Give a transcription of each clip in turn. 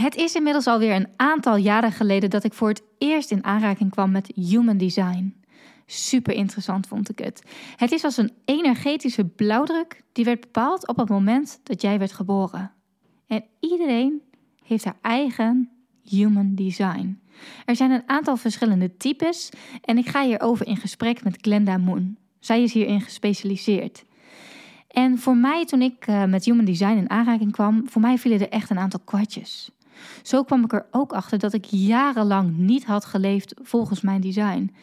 Het is inmiddels alweer een aantal jaren geleden dat ik voor het eerst in aanraking kwam met human design. Super interessant vond ik het. Het is als een energetische blauwdruk die werd bepaald op het moment dat jij werd geboren. En iedereen heeft haar eigen human design. Er zijn een aantal verschillende types en ik ga hierover in gesprek met Glenda Moon. Zij is hierin gespecialiseerd. En voor mij, toen ik uh, met human design in aanraking kwam, voor mij vielen er echt een aantal kwartjes. Zo kwam ik er ook achter dat ik jarenlang niet had geleefd volgens mijn design.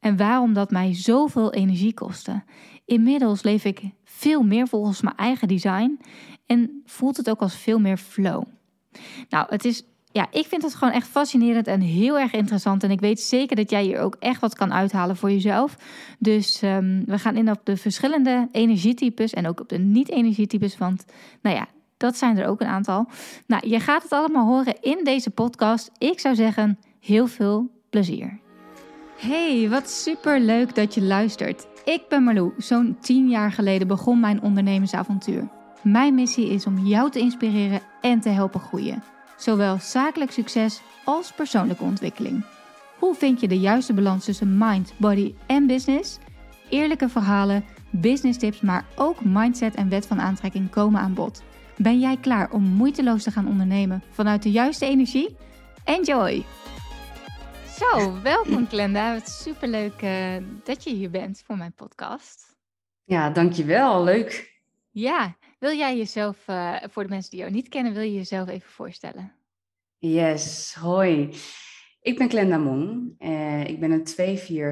En waarom dat mij zoveel energie kostte. Inmiddels leef ik veel meer volgens mijn eigen design en voelt het ook als veel meer flow. Nou, het is ja, ik vind het gewoon echt fascinerend en heel erg interessant. En ik weet zeker dat jij hier ook echt wat kan uithalen voor jezelf. Dus um, we gaan in op de verschillende energietypes en ook op de niet-energietypes. Want nou ja, dat zijn er ook een aantal. Nou, je gaat het allemaal horen in deze podcast. Ik zou zeggen, heel veel plezier. Hey, wat super leuk dat je luistert. Ik ben Marlou. Zo'n tien jaar geleden begon mijn ondernemersavontuur. Mijn missie is om jou te inspireren en te helpen groeien. Zowel zakelijk succes als persoonlijke ontwikkeling. Hoe vind je de juiste balans tussen mind, body en business? Eerlijke verhalen, business tips, maar ook mindset en wet van aantrekking komen aan bod. Ben jij klaar om moeiteloos te gaan ondernemen vanuit de juiste energie? Enjoy! Zo, welkom Glenda. Het is superleuk uh, dat je hier bent voor mijn podcast. Ja, dankjewel. Leuk. Ja, wil jij jezelf, uh, voor de mensen die jou niet kennen, wil je jezelf even voorstellen? Yes, hoi. Ik ben Glenda Moon. Uh, ik ben een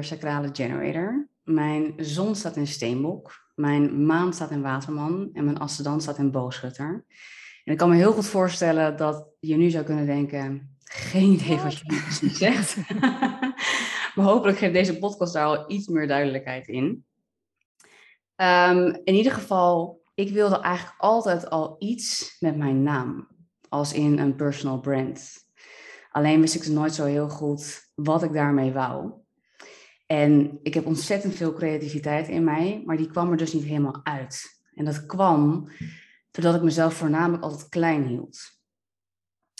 2-4 sacrale generator. Mijn zon staat in Steenbok. Mijn maan staat in Waterman en mijn ascendant staat in Boogschutter. En ik kan me heel goed voorstellen dat je nu zou kunnen denken, geen idee wat je precies zegt. maar hopelijk geeft deze podcast daar al iets meer duidelijkheid in. Um, in ieder geval, ik wilde eigenlijk altijd al iets met mijn naam, als in een personal brand. Alleen wist ik nooit zo heel goed wat ik daarmee wou. En ik heb ontzettend veel creativiteit in mij, maar die kwam er dus niet helemaal uit. En dat kwam doordat ik mezelf voornamelijk altijd klein hield.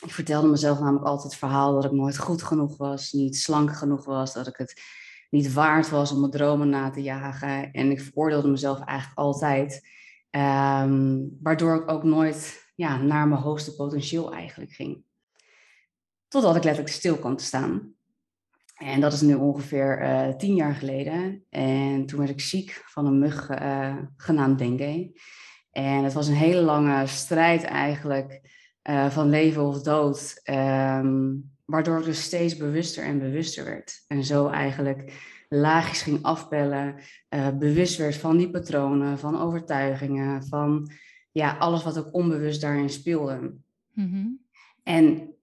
Ik vertelde mezelf namelijk altijd het verhaal dat ik nooit goed genoeg was, niet slank genoeg was, dat ik het niet waard was om mijn dromen na te jagen. En ik veroordeelde mezelf eigenlijk altijd, um, waardoor ik ook nooit ja, naar mijn hoogste potentieel eigenlijk ging. Totdat ik letterlijk stil te staan. En dat is nu ongeveer uh, tien jaar geleden. En toen werd ik ziek van een mug uh, genaamd dengue. En het was een hele lange strijd eigenlijk uh, van leven of dood. Um, waardoor ik dus steeds bewuster en bewuster werd. En zo eigenlijk laagjes ging afbellen. bewust werd van die patronen, van overtuigingen, van ja, alles wat ook onbewust daarin speelde. Mm -hmm. En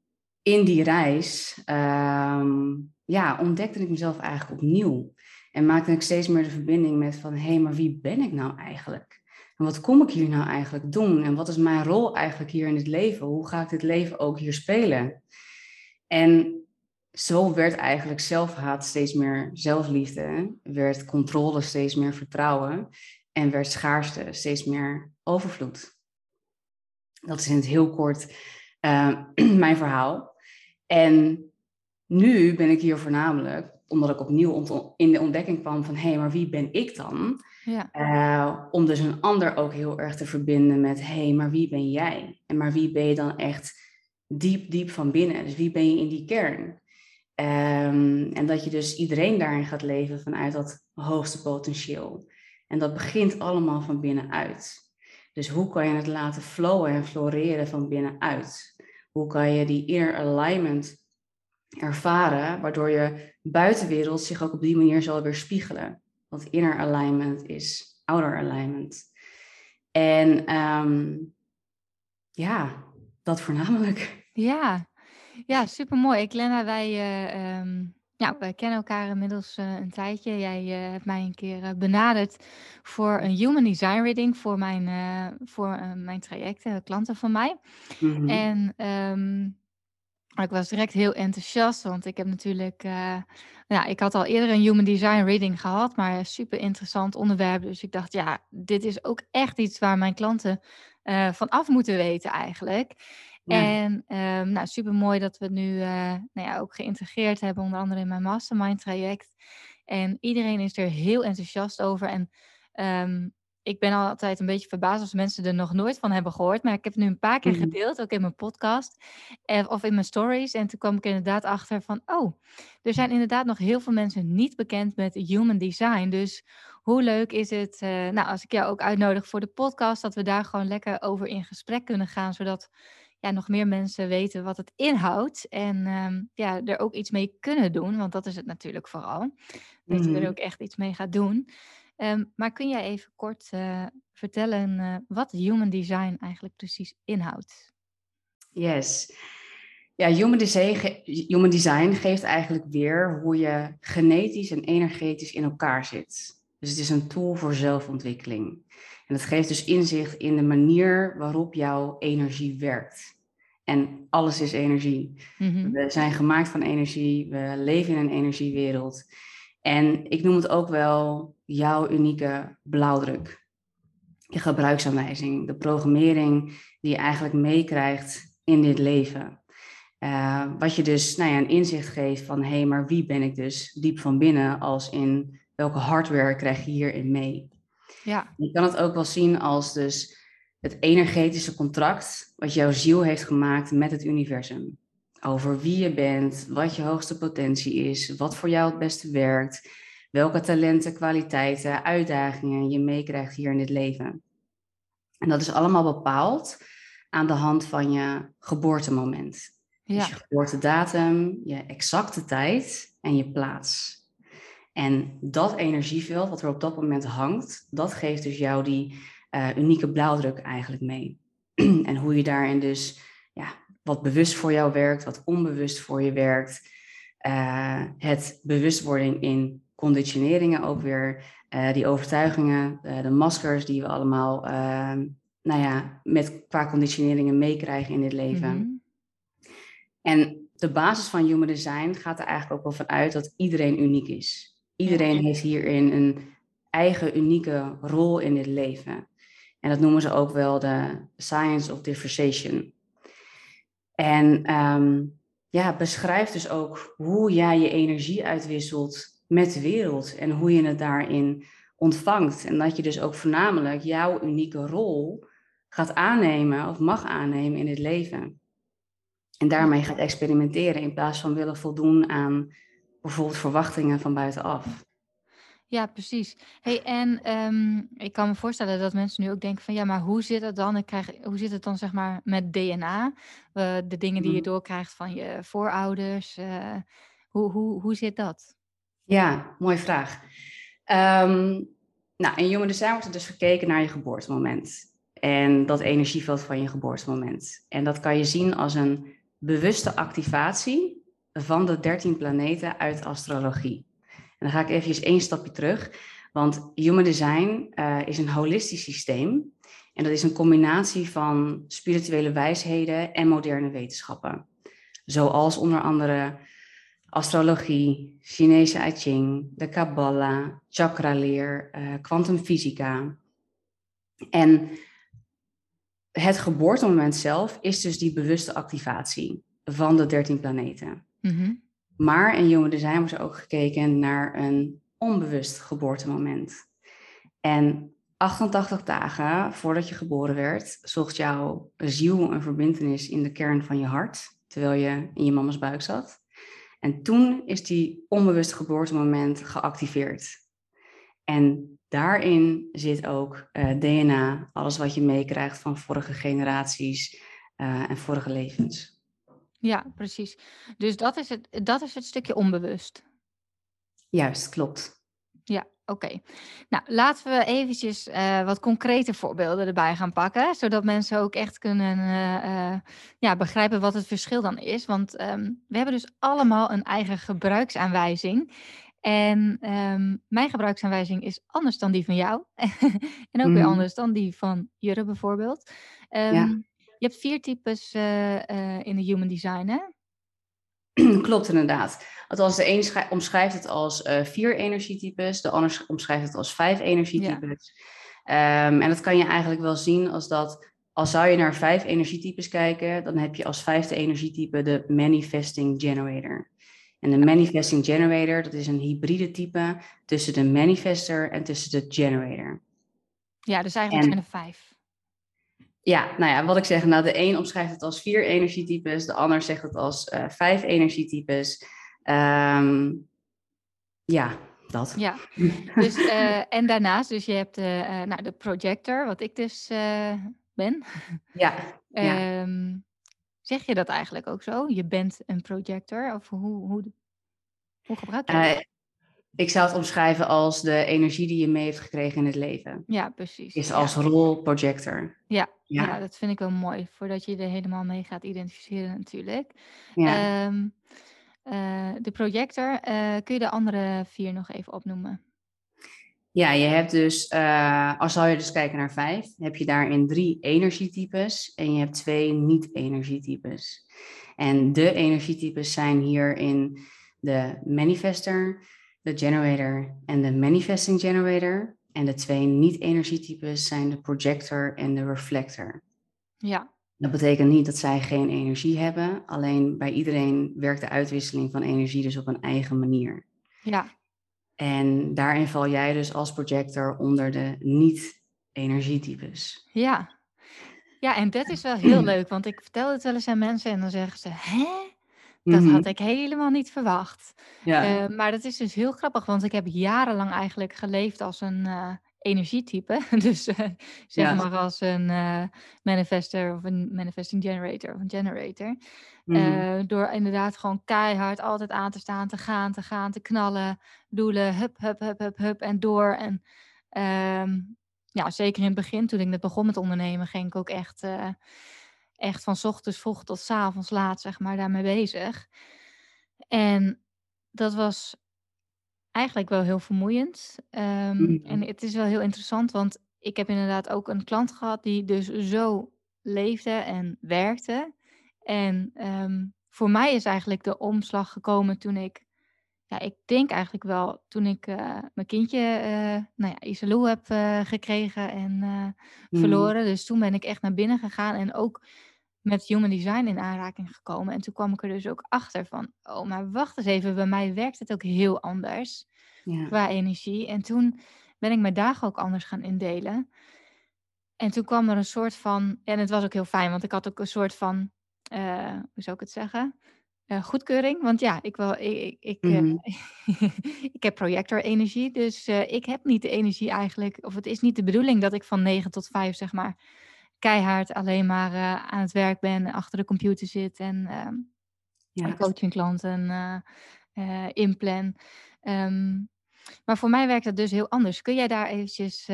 in die reis um, ja, ontdekte ik mezelf eigenlijk opnieuw. En maakte ik steeds meer de verbinding met van, hé, hey, maar wie ben ik nou eigenlijk? En wat kom ik hier nou eigenlijk doen? En wat is mijn rol eigenlijk hier in het leven? Hoe ga ik dit leven ook hier spelen? En zo werd eigenlijk zelfhaat steeds meer zelfliefde, werd controle steeds meer vertrouwen en werd schaarste steeds meer overvloed. Dat is in het heel kort uh, mijn verhaal. En nu ben ik hier voornamelijk omdat ik opnieuw in de ontdekking kwam van hé, hey, maar wie ben ik dan? Ja. Uh, om dus een ander ook heel erg te verbinden met hé, hey, maar wie ben jij? En maar wie ben je dan echt diep, diep van binnen? Dus wie ben je in die kern? Um, en dat je dus iedereen daarin gaat leven vanuit dat hoogste potentieel. En dat begint allemaal van binnenuit. Dus hoe kan je het laten flowen en floreren van binnenuit? Hoe kan je die inner alignment ervaren, waardoor je buitenwereld zich ook op die manier zal weer spiegelen. Want inner alignment is outer alignment. En um, ja, dat voornamelijk. Ja, ja mooi. Glenda, wij, uh, ja, wij kennen elkaar inmiddels uh, een tijdje. Jij uh, hebt mij een keer benaderd voor een human design reading voor mijn, voor, mijn trajecten, klanten van mij. Mm -hmm. En um, ik was direct heel enthousiast, want ik heb natuurlijk, uh, ja, ik had al eerder een Human Design reading gehad, maar super interessant onderwerp. Dus ik dacht, ja, dit is ook echt iets waar mijn klanten uh, van af moeten weten eigenlijk. En um, nou, super mooi dat we het nu uh, nou ja, ook geïntegreerd hebben, onder andere in mijn mastermind traject. En iedereen is er heel enthousiast over. En um, ik ben altijd een beetje verbaasd als mensen er nog nooit van hebben gehoord. Maar ik heb het nu een paar keer mhm. gedeeld, ook in mijn podcast eh, of in mijn stories. En toen kwam ik inderdaad achter van, oh, er zijn inderdaad nog heel veel mensen niet bekend met human design. Dus hoe leuk is het, uh, nou, als ik jou ook uitnodig voor de podcast, dat we daar gewoon lekker over in gesprek kunnen gaan, zodat ja, nog meer mensen weten wat het inhoudt. En um, ja, er ook iets mee kunnen doen, want dat is het natuurlijk vooral. Dat je er mhm. ook echt iets mee gaat doen. Ehm, maar kun jij even kort uh, vertellen uh, wat human design eigenlijk precies inhoudt? Yes. Ja, human design, human design geeft eigenlijk weer hoe je genetisch en energetisch in elkaar zit. Dus het is een tool voor zelfontwikkeling. En het geeft dus inzicht in de manier waarop jouw energie werkt. En alles is energie. Mhm. We zijn gemaakt van energie, we leven in een energiewereld. En ik noem het ook wel jouw unieke blauwdruk. Je gebruiksaanwijzing, de programmering die je eigenlijk meekrijgt in dit leven. Uh, wat je dus nou ja, een inzicht geeft van hé, hey, maar wie ben ik dus diep van binnen, als in welke hardware krijg je hierin mee? Ja. Je kan het ook wel zien als dus het energetische contract wat jouw ziel heeft gemaakt met het universum over wie je bent, wat je hoogste potentie is, wat voor jou het beste werkt, welke talenten, kwaliteiten, uitdagingen je meekrijgt hier in dit leven. En dat is allemaal bepaald aan de hand van je geboortemoment. Ja. Dus je geboortedatum, je exacte tijd en je plaats. En dat energieveld wat er op dat moment hangt, dat geeft dus jou die uh, unieke blauwdruk eigenlijk mee. en hoe je daarin dus ja, wat bewust voor jou werkt, wat onbewust voor je werkt. Uh, het bewustwording in conditioneringen ook weer. Uh, die overtuigingen, de maskers die we allemaal ehm, nou ja, met, qua conditioneringen meekrijgen in dit leven. Mhm. En de basis van human design gaat er eigenlijk ook wel van uit dat iedereen uniek is. Iedereen heeft hierin een eigen unieke rol in dit leven. En dat noemen ze ook wel de science of differentiation. En um, ja, beschrijf dus ook hoe jij je energie uitwisselt met de wereld en hoe je het daarin ontvangt. En dat je dus ook voornamelijk jouw unieke rol gaat aannemen of mag aannemen in het leven. En daarmee gaat experimenteren in plaats van willen voldoen aan bijvoorbeeld verwachtingen van buitenaf. Ja, precies. Hey, en ehm, ik kan me voorstellen dat mensen nu ook denken van ja, maar hoe zit het dan? Ik krijg, hoe zit het dan zeg maar met DNA? Uh, de dingen die je mhm. doorkrijgt van je voorouders. Uh, hoe, hoe, hoe zit dat? Ja, mooie vraag. Um, nou, in Human Design wordt er dus gekeken naar je geboortemoment. En dat energieveld van je geboortemoment. En dat kan je zien als een bewuste activatie van de 13 planeten uit astrologie. En dan ga ik even één stapje terug. Want Human Design uh, is een holistisch systeem. En dat is een combinatie van spirituele wijsheden en moderne wetenschappen. Zoals onder andere astrologie, Chinese I Ching, de Kabbalah, chakraleer, uh, kwantumfysica. En het geboortemoment zelf is dus die bewuste activatie van de 13 planeten. Mm maar in Human Design wordt er ook gekeken naar een onbewust geboortemoment. En 88 dagen voordat je geboren werd, zocht jouw ziel een verbindenis in de kern van je hart, terwijl je in je mama's buik zat. En toen is die onbewuste geboortemoment geactiveerd. En daarin zit ook eh, DNA, alles wat je meekrijgt van vorige generaties uh, en vorige levens. Ja, precies. Dus dat is het, dat is het stukje onbewust. Juist, klopt. Ja, oké. Nou, laten we eventjes uh, wat concrete voorbeelden erbij gaan pakken, zodat mensen ook echt kunnen uh, uh, ja, begrijpen wat het verschil dan is. Want um, we hebben dus allemaal een eigen gebruiksaanwijzing. En um, mijn gebruiksaanwijzing is anders dan die van jou. en ook weer mhm. anders dan die van Jurre bijvoorbeeld. Um, ja. Je hebt vier types uh, uh, in de human design, hè? Klopt inderdaad. Althans, de een omschrijft het als uh, vier energietypes, de ander omschrijft het als vijf energietypes. Ja. Um, en dat kan je eigenlijk wel zien als dat als zou je naar vijf energietypes kijken, dan heb je als vijfde energietype de Manifesting Generator. En de Manifesting Generator, dat is een hybride type tussen de manifester en tussen de generator. Ja, dus eigenlijk zijn er vijf. Ja, nou ja, wat ik zeg, nou de een omschrijft het als vier energietypes, de ander zegt het als uh, vijf energietypes. Um, ja, dat. Ja, dus, uh, en daarnaast, dus je hebt de, uh, nou, de projector, wat ik dus ben. Ja. um, zeg je dat eigenlijk ook zo? Je bent een projector? Of hoe, hoe, hoe gebruik je dat? Ik zou het omschrijven als de energie die je mee heeft gekregen in het leven. Ja, precies. Is als ja. rolprojector. Ja, ja. ja, dat vind ik wel mooi. Voordat je er helemaal mee gaat identificeren natuurlijk. Ja. Um, uh, de projector, uh, kun je de andere vier nog even opnoemen? Ja, je hebt dus, uh, als zou je dus kijken naar vijf, heb je daarin drie energietypes en je hebt twee niet-energietypes. En de energietypes zijn hierin de manifester, de generator en de manifesting generator. En de twee niet-energietypes zijn de projector en de reflector. Ja. Dat betekent niet dat zij geen energie hebben, alleen bij iedereen werkt de uitwisseling van energie dus op een eigen manier. Ja. En daarin val jij dus als projector onder de niet-energietypes. Ja. Ja, en dat is wel heel leuk, want ik vertel het wel eens aan mensen en dan zeggen ze, hè? Dat had Mhm. ik helemaal niet verwacht. Ja. Uh, maar dat is dus heel grappig, want ik heb jarenlang eigenlijk geleefd als een uh, energietype. Dus uh, zeg Ja. maar als een manifester of een manifesting generator of een generator. Mhm. Door inderdaad gewoon keihard altijd aan te staan, te gaan, te gaan, te knallen, doelen, hup, hup, hup, hup, hup en door. En ehm, ja, zeker in het begin, toen ik net begon met ondernemen, ging ik ook echt, echt van ochtends vroeg tot 's avonds laat, zeg maar, daarmee bezig. En dat was eigenlijk wel heel vermoeiend. Ehm, Mhm. En het is wel heel interessant, want ik heb inderdaad ook een klant gehad die dus zo leefde en werkte. En ehm, voor mij is eigenlijk de omslag gekomen toen ik, ja, ik denk eigenlijk wel toen ik eh, mijn kindje, eh nou ja, Isalou heb eh, gekregen en Mhm. verloren. Dus toen ben ik echt naar binnen gegaan en ook met human design in aanraking gekomen. En toen kwam ik er dus ook achter van, oh, maar wacht eens even, bij mij werkt het ook heel anders Ja. qua energie. En toen ben ik mijn dagen ook anders gaan indelen. En toen kwam er een soort van, en het was ook heel fijn, want ik had ook een soort van, eh, hoe zou ik het zeggen? Eh, goedkeuring. Want ja, ik, wel, ik, ik, ik, eh, Mhm. ik heb projector-energie. Dus ik heb niet de energie eigenlijk, of het is niet de bedoeling dat ik van 9 tot 5, zeg maar, keihard alleen maar eh, aan het werk ben, achter de computer zit en ehm, Ja. coaching klanten eh, eh, inplan. Ehm, maar voor mij werkt dat dus heel anders. Kun jij daar eventjes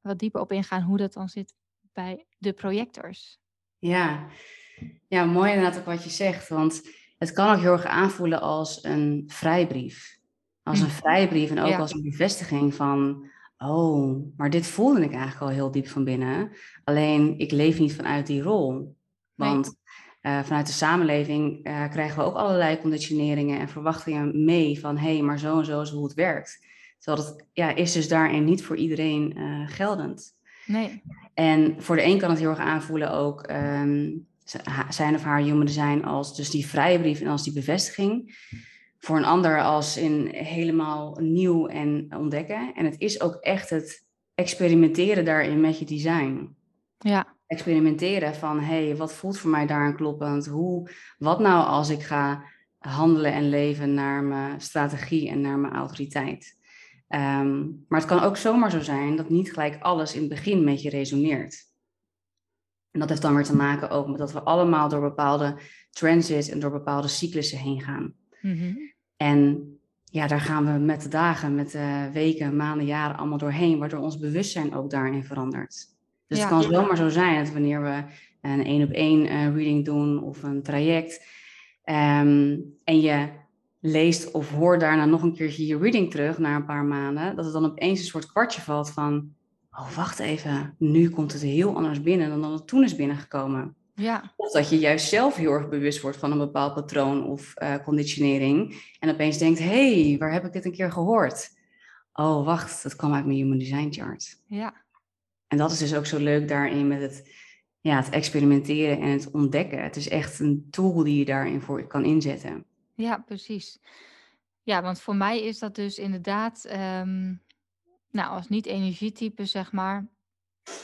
wat dieper op ingaan hoe dat dan zit bij de projectors? Ja. ja, mooi inderdaad ook wat je zegt. Want het kan ook heel erg aanvoelen als een vrijbrief. Als een Mhm. vrijbrief en ook Ja. als een bevestiging van... Oh, maar dit voelde ik eigenlijk al heel diep van binnen. Alleen ik leef niet vanuit die rol. Nee. Want eh, vanuit de samenleving eh, krijgen we ook allerlei conditioneringen en verwachtingen mee van hé, hey, maar zo en zo is hoe het werkt. Terwijl het ja, is dus daarin niet voor iedereen eh, geldend. Nee. En voor de een kan het heel erg aanvoelen ook ehm, zijn of haar human design als dus die vrije brief en als die bevestiging. Voor een ander als in helemaal nieuw en ontdekken. En het is ook echt het experimenteren daarin met je design Ja. experimenteren van hey, wat voelt voor mij daarin kloppend? Hoe, wat nou als ik ga handelen en leven naar mijn strategie en naar mijn autoriteit? Ehm, maar het kan ook zomaar zo zijn dat niet gelijk alles in het begin met je resoneert. En dat heeft dan weer te maken ook met dat we allemaal door bepaalde transits en door bepaalde cyclussen heen gaan. Mhm. En ja, daar gaan we met de dagen, met de weken, maanden, jaren allemaal doorheen, waardoor ons bewustzijn ook daarin verandert. Dus Ja. het kan zomaar zo zijn dat wanneer we een één op één eh, reading doen of een traject, ehm, en je leest of hoort daarna nog een keertje je reading terug na een paar maanden, dat het dan opeens een soort kwartje valt van, oh wacht even, nu komt het heel anders binnen dan dat het toen is binnengekomen. Ja. Of dat je juist zelf heel erg bewust wordt van een bepaald patroon of eh, conditionering. En opeens denkt, hé, hey, waar heb ik dit een keer gehoord? Oh, wacht, dat kwam uit mijn Human Design Chart. Ja. En dat is dus ook zo leuk daarin met het ja, het experimenteren en het ontdekken. Het is echt een tool die je daarin voor kan inzetten. Ja, precies. Ja, want voor mij is dat dus inderdaad, ehm, nou, als niet-energietype, zeg maar.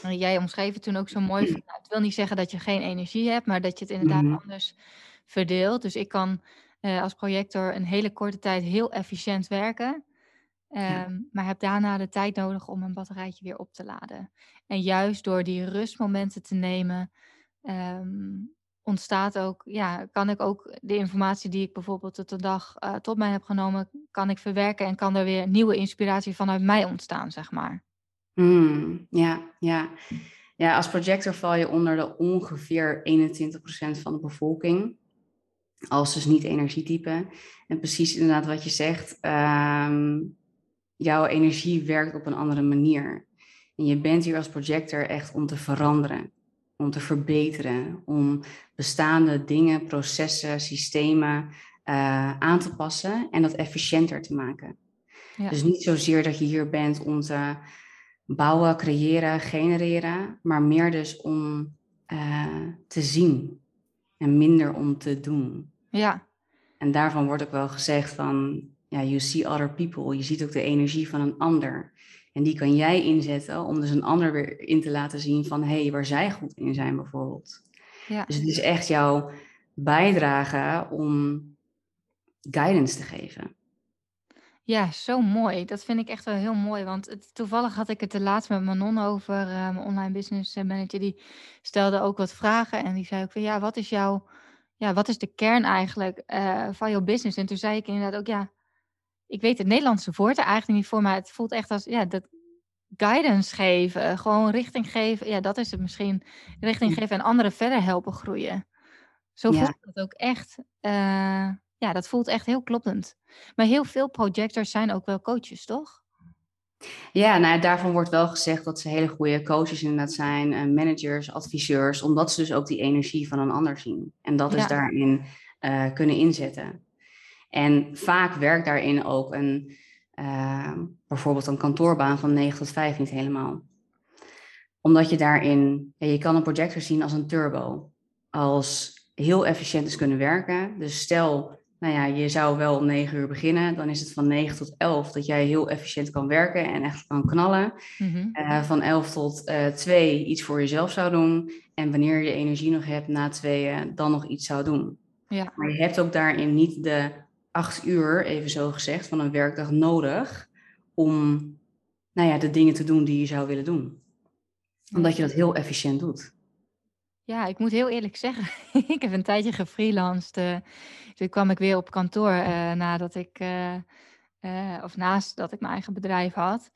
Jij omschreef het toen ook zo mooi. Van, nou, het wil niet zeggen dat je geen energie hebt, maar dat je het inderdaad Mhm. anders verdeelt. Dus ik kan eh, als projector een hele korte tijd heel efficiënt werken. Ja. ehm, maar heb daarna de tijd nodig om mijn batterijtje weer op te laden. En juist door die rustmomenten te nemen, ehm, ontstaat ook, ja, kan ik ook de informatie die ik bijvoorbeeld tot de dag eh, tot mij heb genomen, kan ik verwerken en kan er weer nieuwe inspiratie vanuit mij ontstaan, zeg maar. Mm, ja, ja. Ja, als projector val je onder de ongeveer 21% van de bevolking. Als dus niet energietype. En precies inderdaad wat je zegt. ehm, jouw energie werkt op een andere manier. En je bent hier als projector echt om te veranderen. Om te verbeteren. Om bestaande dingen, processen, systemen eh, aan te passen. En dat efficiënter te maken. Ja. Dus niet zozeer dat je hier bent om te bouwen, creëren, genereren, maar meer dus om eh, te zien en minder om te doen. Ja, En daarvan wordt ook wel gezegd van, ja, you see other people, je ziet ook de energie van een ander. En die kan jij inzetten om dus een ander weer in te laten zien van, hé, hey, waar zij goed in zijn bijvoorbeeld. ja, Dus het is echt jouw bijdrage om guidance te geven. Ja, zo mooi. Dat vind ik echt wel heel mooi. Want het, toevallig had ik het er laatst met Manon over, mijn online business manager. Die stelde ook wat vragen en die zei ook van, ja, wat is jouw, ja, wat is de kern eigenlijk eh, van jouw business? En toen zei ik inderdaad ook, ja, ik weet het Nederlandse woord er eigenlijk niet voor, maar het voelt echt als, ja, dat guidance geven, gewoon richting geven. Ja, dat is het misschien. Richting geven en anderen verder helpen groeien. Zo Ja. voelt het ook echt. eh, ja, dat voelt echt heel kloppend. Maar heel veel projectors zijn ook wel coaches, toch? Ja, nou, daarvan wordt wel gezegd dat ze hele goede coaches inderdaad zijn, eh, managers, adviseurs, omdat ze dus ook die energie van een ander zien. En dat Ja. is daarin eh, kunnen inzetten. En vaak werkt daarin ook een, eh, bijvoorbeeld een kantoorbaan van 9 tot 5 niet helemaal. Omdat je daarin, ja, je kan een projector zien als een turbo. Als heel efficiënt is kunnen werken. Dus stel, nou ja, je zou wel om 9 uur beginnen, dan is het van 9 tot 11 dat jij heel efficiënt kan werken en echt kan knallen. Mhm. Eh, van 11 tot 2 iets voor jezelf zou doen. En wanneer je energie nog hebt na tweeën, dan nog iets zou doen. Ja, Maar je hebt ook daarin niet de acht uur, even zo gezegd, van een werkdag nodig om nou ja, de dingen te doen die je zou willen doen. Omdat je dat heel efficiënt doet. ja, ik moet heel eerlijk zeggen, ik heb een tijdje gefreelanced. eh, toen kwam ik weer op kantoor eh, nadat ik, eh, of naast dat ik mijn eigen bedrijf had.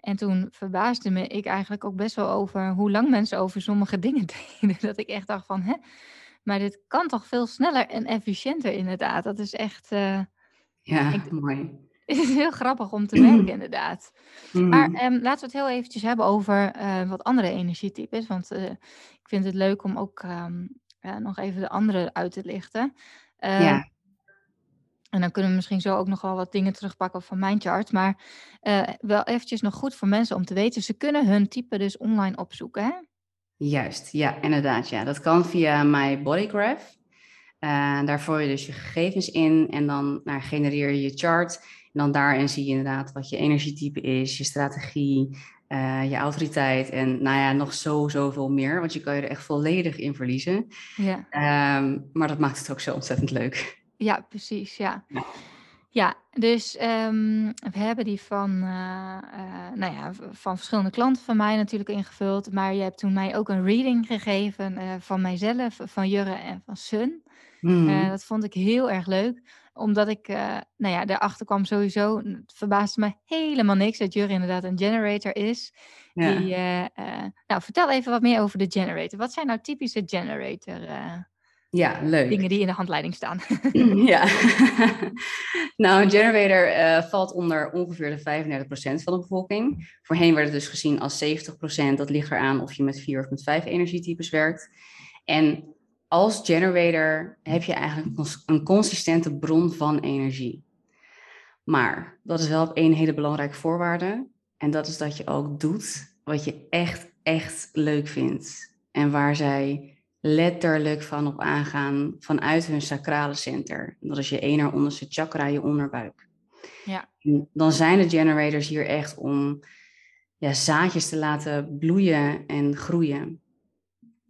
En toen verbaasde me ik eigenlijk ook best wel over hoe lang mensen over sommige dingen deden. Dat ik echt dacht van, hè, maar dit kan toch veel sneller en efficiënter inderdaad. Dat is echt, Ja, Ik- mooi. het is heel grappig om te merken inderdaad. Mhm. Maar ehm, laten we het heel eventjes hebben over wat andere energietypes. Want ik vind het leuk om ook ehm, eh, nog even de andere uit te lichten. Ja, En dan kunnen we misschien zo ook nog wel wat dingen terugpakken van mijn chart. Maar eh, wel eventjes nog goed voor mensen om te weten. Ze kunnen hun type dus online opzoeken. Hè? juist. Ja, inderdaad. Ja. Dat kan via My Bodygraph. Eh, daar voer je dus je gegevens in en dan nou, genereer je je chart. En dan daarin zie je inderdaad wat je energietype is, je strategie, eh, je autoriteit en nou ja, nog zo, zoveel meer. Want je kan je er echt volledig in verliezen. Ja. Ehm, maar dat maakt het ook zo ontzettend leuk. Ja, precies. Ja, Ja. ja dus ehm, we hebben die van, eh, eh, nou ja, van verschillende klanten van mij natuurlijk ingevuld. Maar je hebt toen mij ook een reading gegeven van mijzelf, van Jurre en van Sun. Mhm. Eh, dat vond ik heel erg leuk, omdat ik, eh, nou ja, daarachter kwam sowieso, het verbaasde me helemaal niks dat Jurre inderdaad een generator is. ja. Die, eh, eh, nou, vertel even wat meer over de generator. Wat zijn nou typische generator ja, leuk. dingen die in de handleiding staan? Ja, nou, een generator valt onder ongeveer de 35% van de bevolking. Voorheen werd het dus gezien als 70%. Dat ligt eraan of je met vier of met vijf energietypes werkt. En als generator heb je eigenlijk een cons- een consistente bron van energie. Maar dat is wel op één hele belangrijke voorwaarde. En dat is dat je ook doet wat je echt, echt leuk vindt. En waar zij letterlijk van op aangaan vanuit hun sacrale center. Dat is je ene onderste chakra, je onderbuik. Ja. dan zijn de generators hier echt om ja, zaadjes te laten bloeien en groeien.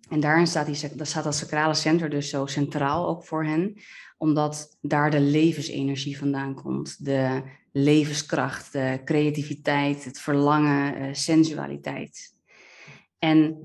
En daarin staat, die, dat staat dat sacrale center dus zo centraal ook voor hen, omdat daar de levensenergie vandaan komt. De levenskracht, de creativiteit, het verlangen, uh, sensualiteit. En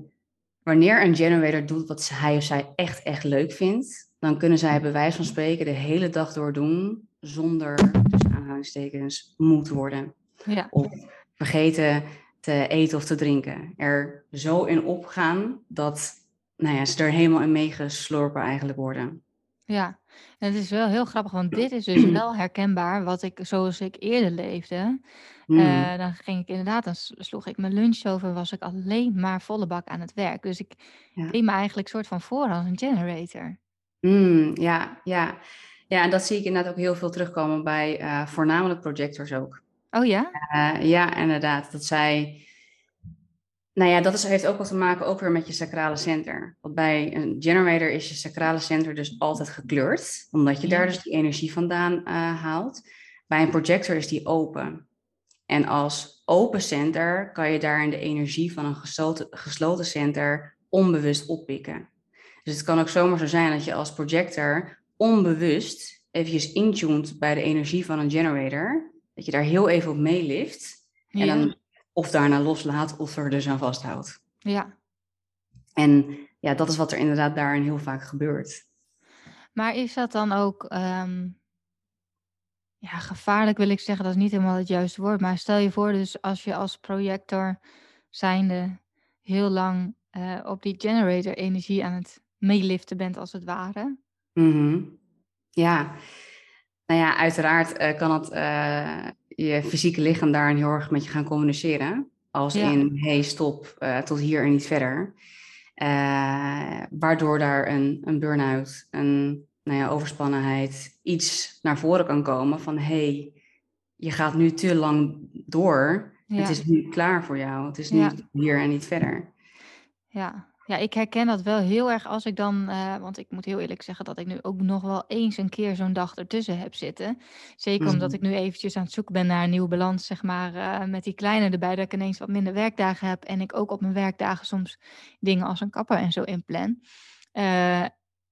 wanneer een generator doet wat hij of zij echt, echt leuk vindt, dan kunnen zij bij wijze van spreken de hele dag door doen zonder, dus aanhalingstekens, moe te worden. Ja. Of vergeten te eten of te drinken. Er zo in opgaan dat nou ja, ze er helemaal in meegeslorpen eigenlijk worden. Ja, en het is wel heel grappig, want dit is dus wel herkenbaar wat ik, zoals ik eerder leefde. Hmm. Eh, dan ging ik inderdaad, dan sloeg ik mijn lunch over, was ik alleen maar volle bak aan het werk. Dus ik Ja. deed me eigenlijk soort van voor als een generator. Mm, ja, ja. ja, en dat zie ik inderdaad ook heel veel terugkomen bij eh, voornamelijk projectors ook. Oh ja? Eh, ja, inderdaad. Dat zij. Nou ja, dat is, heeft ook wat te maken ook weer met je sacrale center. Want bij een generator is je sacrale center dus altijd gekleurd, omdat je Ja. daar dus die energie vandaan eh, haalt. Bij een projector is die open. En als open center kan je daar in de energie van een gesloten, gesloten center onbewust oppikken. Dus het kan ook zomaar zo zijn dat je als projector onbewust eventjes intuned bij de energie van een generator. Dat je daar heel even op meelift. En Ja. dan of daarna loslaat of er dus aan vasthoudt. Ja. En ja, dat is wat er inderdaad daarin heel vaak gebeurt. Maar is dat dan ook, ehm, ja, gevaarlijk wil ik zeggen, dat is niet helemaal het juiste woord. Maar stel je voor, dus als je als projector zijnde heel lang eh, op die generator energie aan het meeliften bent, als het ware. Mhm. Ja, nou ja, uiteraard eh, kan het eh, je fysieke lichaam daarin heel erg met je gaan communiceren. Als Ja. in, hey, stop, eh, tot hier en niet verder. Eh, waardoor daar een, een burn-out, een nou ja, overspannenheid, iets naar voren kan komen van, hey, je gaat nu te lang door. Ja. Het is nu klaar voor jou. Het is nu Ja. hier en niet verder. Ja. Ja, ik herken dat wel heel erg als ik dan, eh, want ik moet heel eerlijk zeggen dat ik nu ook nog wel eens een keer zo'n dag ertussen heb zitten. Zeker omdat Mhm. ik nu eventjes aan het zoeken ben naar een nieuwe balans, zeg maar, eh, met die kleine erbij, dat ik ineens wat minder werkdagen heb en ik ook op mijn werkdagen soms dingen als een kapper en zo inplan. Eh,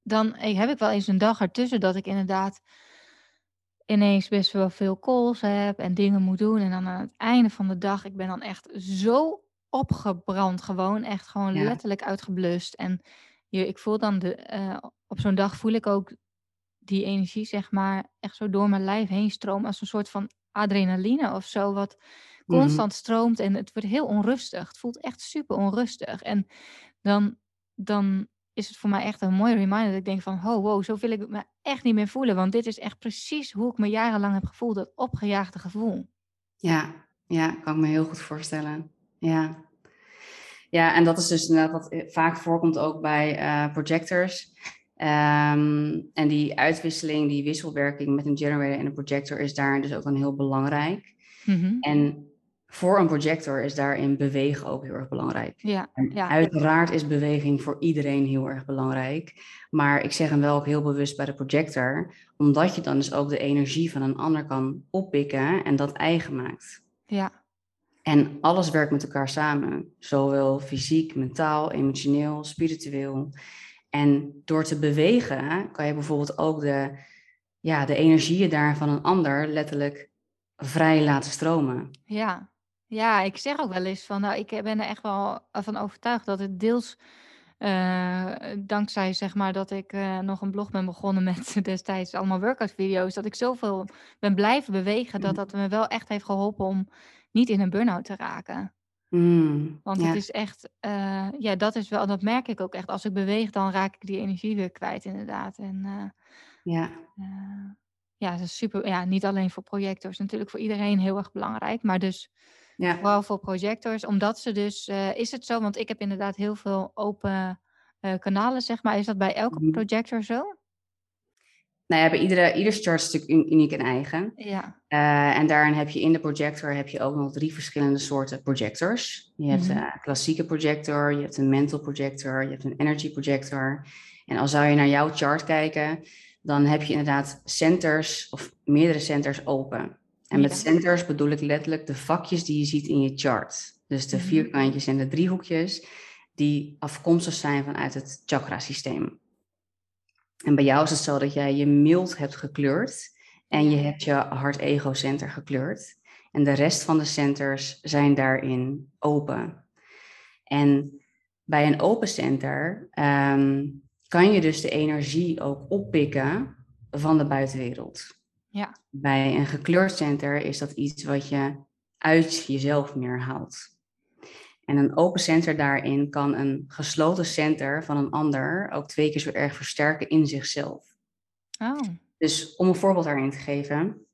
dan heb ik wel eens een dag ertussen dat ik inderdaad ineens best wel veel calls heb en dingen moet doen. En dan aan het einde van de dag, ik ben dan echt zo opgebrand gewoon. Echt gewoon Ja. letterlijk uitgeblust. En je, ik voel dan, de, eh, op zo'n dag voel ik ook die energie, zeg maar, echt zo door mijn lijf heen stromen. Als een soort van adrenaline of zo, wat Mhm. constant stroomt. En het wordt heel onrustig. Het voelt echt super onrustig. En dan, dan is het voor mij echt een mooie reminder dat ik denk van, oh wow, zo wil ik me echt niet meer voelen. Want dit is echt precies hoe ik me jarenlang heb gevoeld, dat opgejaagde gevoel. Ja, ja, kan ik me heel goed voorstellen. Ja. Ja, en dat is dus inderdaad wat eh, vaak voorkomt ook bij eh, projectors. Ehm, en die uitwisseling, die wisselwerking met een generator en een projector is daarin dus ook dan heel belangrijk. Mhm. En voor een projector is daarin bewegen ook heel erg belangrijk. Ja, ja, uiteraard is beweging voor iedereen heel erg belangrijk. Maar ik zeg hem wel ook heel bewust bij de projector, omdat je dan dus ook de energie van een ander kan oppikken en dat eigen maakt. ja, En alles werkt met elkaar samen, zowel fysiek, mentaal, emotioneel, spiritueel. En door te bewegen kan je bijvoorbeeld ook de, ja, de energieën daar van een ander letterlijk vrij laten stromen. ja. Ja, ik zeg ook wel eens van, nou, ik ben er echt wel van overtuigd dat het deels eh, dankzij, zeg maar, dat ik eh, nog een blog ben begonnen met destijds allemaal workout video's, dat ik zoveel ben blijven bewegen, dat dat me wel echt heeft geholpen om niet in een burn-out te raken. Mm, Want ja, het is echt, eh, ja, dat is wel, dat merk ik ook echt. Als ik beweeg, dan raak ik die energie weer kwijt, inderdaad. En eh, ja, eh, ja, dat is super. Ja, niet alleen voor projectors, natuurlijk voor iedereen heel erg belangrijk. Maar dus ja. vooral voor projectors, omdat ze dus, is het zo? Want ik heb inderdaad heel veel open kanalen, zeg maar. Is dat bij elke Mhm. projector zo? Nou ja, bij iedere, ieder chart is natuurlijk uniek en eigen. Ja. Uh, en daarin heb je in de projector heb je ook nog drie verschillende soorten projectors. Je hebt een mhm. klassieke projector, je hebt een mental projector, je hebt een energy projector. En als zou je naar jouw chart kijken, dan heb je inderdaad centers of meerdere centers open. En met centers bedoel ik letterlijk de vakjes die je ziet in je chart. Dus de mhm. vierkantjes en de driehoekjes die afkomstig zijn vanuit het chakrasysteem. En bij jou is het zo dat jij je mild hebt gekleurd en je hebt je hart-ego-center gekleurd. En de rest van de centers zijn daarin open. En bij een open center ehm, kan je dus de energie ook oppikken van de buitenwereld. Ja. Bij een gekleurd center is dat iets wat je uit jezelf meer haalt. En een open center daarin kan een gesloten center van een ander ook twee keer zo erg versterken in zichzelf. Oh. Dus om een voorbeeld daarin te geven.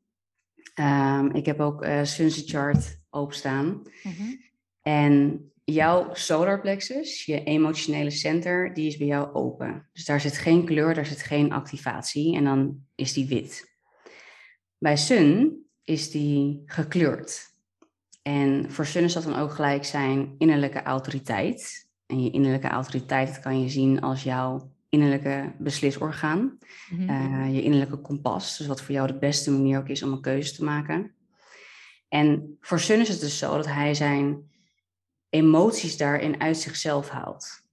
Um, ik heb ook uh, Sunset Chart openstaan. Mm En jouw solar plexus, je emotionele center, die is bij jou open. Dus daar zit geen kleur, daar zit geen activatie en dan is die wit. Bij Sun is die gekleurd. En voor Sun is dat dan ook gelijk zijn innerlijke autoriteit. En je innerlijke autoriteit kan je zien als jouw innerlijke beslisorgaan. Mhm. Eh, je innerlijke kompas. Dus wat voor jou de beste manier ook is om een keuze te maken. En voor Sun is het dus zo dat hij zijn emoties daarin uit zichzelf haalt.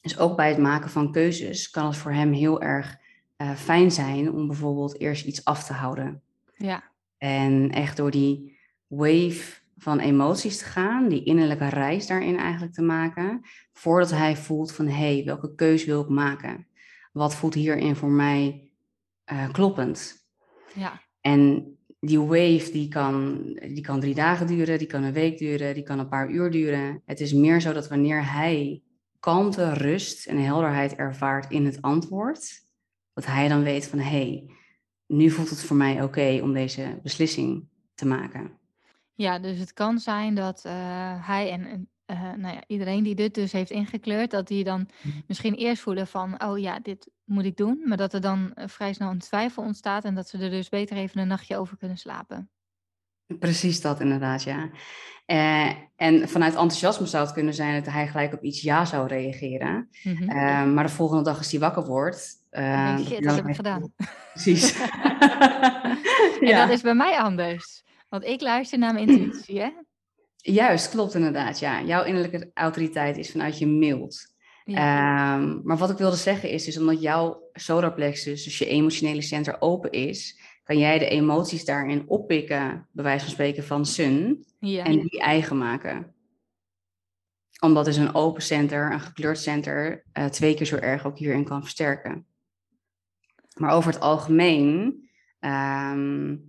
Dus ook bij het maken van keuzes kan het voor hem heel erg uh, fijn zijn om bijvoorbeeld eerst iets af te houden. Ja. En echt door die wave van emoties te gaan, die innerlijke reis daarin eigenlijk te maken, voordat hij voelt van hé, hey, welke keus wil ik maken? Wat voelt hierin voor mij uh, kloppend? Ja. En die wave die kan, die kan drie dagen duren, die kan een week duren, die kan een paar uur duren. Het is meer zo dat wanneer hij kalmte, rust en helderheid ervaart in het antwoord, dat hij dan weet van hé, hey, nu voelt het voor mij oké om deze beslissing te maken. Ja, dus het kan zijn dat uh, hij en uh, nou ja, iedereen die dit dus heeft ingekleurd, dat die dan mhm. misschien eerst voelen van, oh ja, dit moet ik doen, maar dat er dan uh, vrij snel een twijfel ontstaat en dat ze er dus beter even een nachtje over kunnen slapen. Precies dat inderdaad, ja. Uh, en vanuit enthousiasme zou het kunnen zijn dat hij gelijk op iets ja zou reageren. Mm -hmm. maar de volgende dag als hij wakker wordt... Uh, shit, dat heb ik gedaan. Precies. en ja. dat is bij mij anders. Want ik luister naar mijn intuïtie, hè? Juist, klopt inderdaad. Ja, jouw innerlijke autoriteit is vanuit je mild. Ehm, maar wat ik wilde zeggen is, is omdat jouw solarplexus, dus je emotionele center, open is, kan jij de emoties daarin oppikken, bij wijze van spreken, van Sun, ja. en die eigen maken. Omdat dus een open center, een gekleurd center, uh, twee keer zo erg ook hierin kan versterken. Maar over het algemeen um,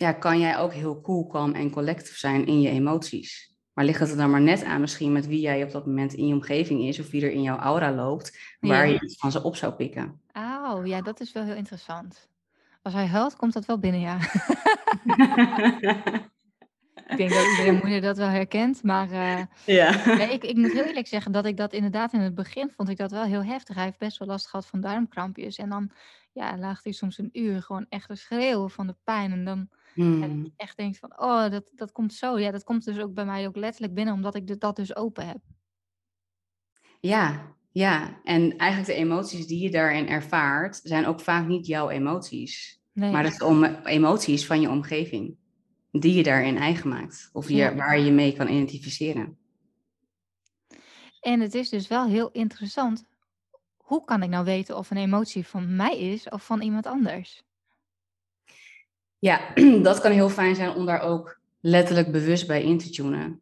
ja, kan jij ook heel cool, kalm en collectief zijn in je emoties. Maar ligt het er dan maar net aan misschien met wie jij op dat moment in je omgeving is of wie er in jouw aura loopt, waar je iets van ze op zou pikken. Oh, ja, dat is wel heel interessant. Als hij huilt, komt dat wel binnen, ja. ik denk dat iedereen moeder dat wel herkent, maar uh, ja. nee, ik, ik moet heel eerlijk zeggen dat ik dat inderdaad in het begin vond ik dat wel heel heftig. Hij heeft best wel last gehad van darmkrampjes en dan ja, lag hij soms een uur gewoon echt te schreeuwen van de pijn en dan en hmm. echt denkt van, oh, dat, dat komt zo. Ja, dat komt dus ook bij mij ook letterlijk binnen, omdat ik dat dus open heb. Ja, ja. En eigenlijk de emoties die je daarin ervaart, zijn ook vaak niet jouw emoties. Nee. Maar het zijn emoties van je omgeving. Die je daarin eigen maakt. Of je, waar je mee kan identificeren. En het is dus wel heel interessant. Hoe kan ik nou weten of een emotie van mij is of van iemand anders? Ja, dat kan heel fijn zijn om daar ook letterlijk bewust bij in te tunen.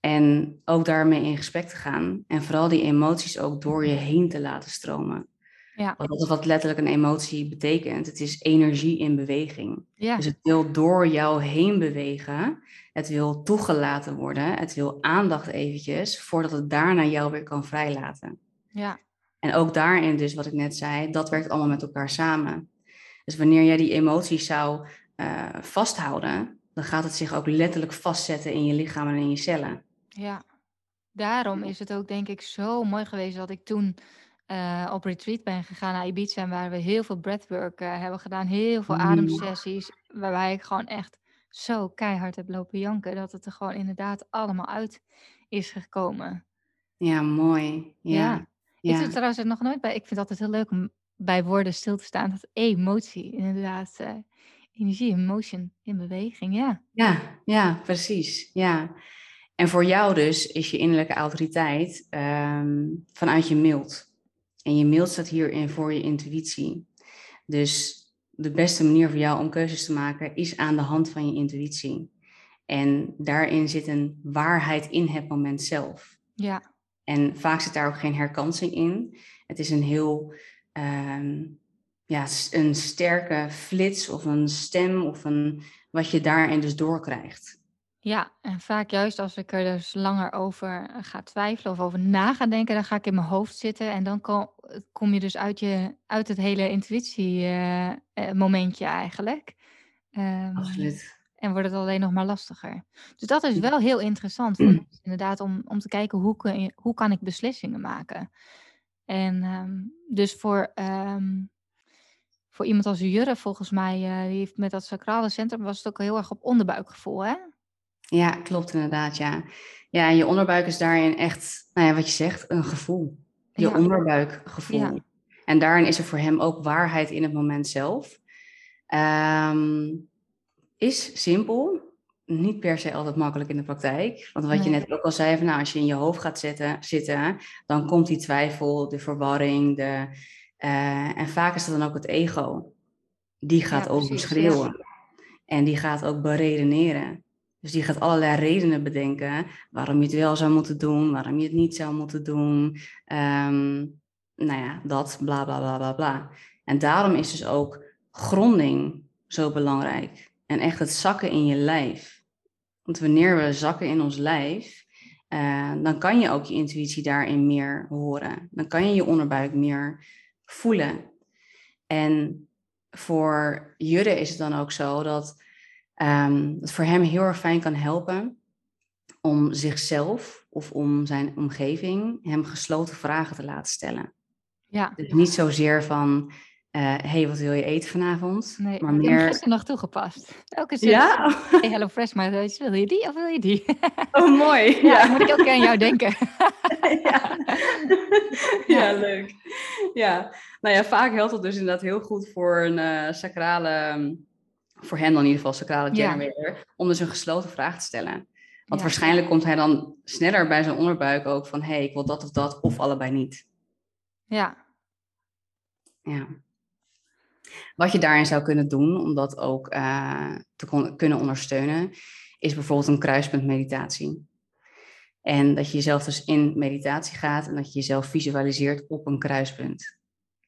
En ook daarmee in gesprek te gaan. En vooral die emoties ook door je heen te laten stromen. Ja. Want dat is wat letterlijk een emotie betekent. Het is energie in beweging. Ja. Dus het wil door jou heen bewegen. Het wil toegelaten worden. Het wil aandacht eventjes voordat het daarna jou weer kan vrijlaten. Ja. En ook daarin dus wat ik net zei, dat werkt allemaal met elkaar samen. Dus wanneer jij die emoties zou uh, vasthouden, dan gaat het zich ook letterlijk vastzetten in je lichaam en in je cellen. Ja, daarom is het ook denk ik zo mooi geweest dat ik toen eh, op retreat ben gegaan naar Ibiza en waar we heel veel breathwork uh, hebben gedaan, heel veel Mm. ademsessies, waarbij ik gewoon echt zo keihard heb lopen janken, dat het er gewoon inderdaad allemaal uit is gekomen. Ja, mooi. Ja. Ja. Ik Ja. trouwens nog nooit bij. Ik vind het altijd heel leuk om bij woorden stil te staan. Dat emotie, inderdaad. eh, energie, emotion in beweging. Ja. Ja, ja, precies. Ja. En voor jou dus is je innerlijke autoriteit ehm, vanuit je mild. En je mild staat hierin voor je intuïtie. Dus de beste manier voor jou om keuzes te maken is aan de hand van je intuïtie. En daarin zit een waarheid in het moment zelf. Ja. En vaak zit daar ook geen herkansing in. Het is een heel, ehm, ja, een sterke flits of een stem of een, wat je daarin dus doorkrijgt. Ja, en vaak juist als ik er dus langer over ga twijfelen of over na ga denken, dan ga ik in mijn hoofd zitten en dan kom, kom je dus uit, je, uit het hele intuïtie eh, eh, momentje eigenlijk. Ehm, Absoluut. En wordt het alleen nog maar lastiger. Dus dat is wel heel interessant voor mensen, inderdaad, om, om te kijken hoe, kun je, hoe kan ik beslissingen maken. En ehm, dus voor, ehm, voor iemand als Jurre, volgens mij, eh, die heeft met dat sacrale centrum, was het ook heel erg op onderbuikgevoel, hè? Ja, klopt inderdaad, ja. Ja, en je onderbuik is daarin echt, nou ja, wat je zegt, een gevoel. Je Ja. onderbuikgevoel. Ja. En daarin is er voor hem ook waarheid in het moment zelf. Ehm, is simpel, niet per se altijd makkelijk in de praktijk. Want wat je net ook al zei, van, nou, als je in je hoofd gaat zitten, zitten dan komt die twijfel, de verwarring. De, eh, en vaak is dat dan ook het ego. Die gaat Ja, precies, overschreeuwen. En die gaat ook beredeneren. Dus die gaat allerlei redenen bedenken waarom je het wel zou moeten doen, waarom je het niet zou moeten doen. Ehm, nou ja, dat, bla bla bla bla bla. En daarom is dus ook gronding zo belangrijk. En echt het zakken in je lijf. Want wanneer we zakken in ons lijf, eh, dan kan je ook je intuïtie daarin meer horen. Dan kan je je onderbuik meer voelen. En voor Jurre is het dan ook zo dat ehm, het voor hem heel erg fijn kan helpen om zichzelf of om zijn omgeving hem gesloten vragen te laten stellen. Ja. Dus niet zozeer van, hé, hey, wat wil je eten vanavond? Nee, maar ik heb meer... gisteren nog toegepast. Elke zin. Ja? Hey, Hello Fresh, maar wil je die of wil je die? Oh, mooi. Ja, Ja, dan moet ik keer aan jou denken. ja. ja, leuk. Ja, nou ja, vaak helpt het dus inderdaad heel goed voor een eh, sacrale, voor hem dan in ieder geval sacrale Ja. generator, om dus een gesloten vraag te stellen. Want waarschijnlijk komt hij dan sneller bij zijn onderbuik ook van, hé, hey, ik wil dat of dat, of allebei niet. Ja, Ja. Wat je daarin zou kunnen doen, om dat ook eh, te kunnen ondersteunen, is bijvoorbeeld een kruispuntmeditatie. En dat je jezelf dus in meditatie gaat en dat je jezelf visualiseert op een kruispunt.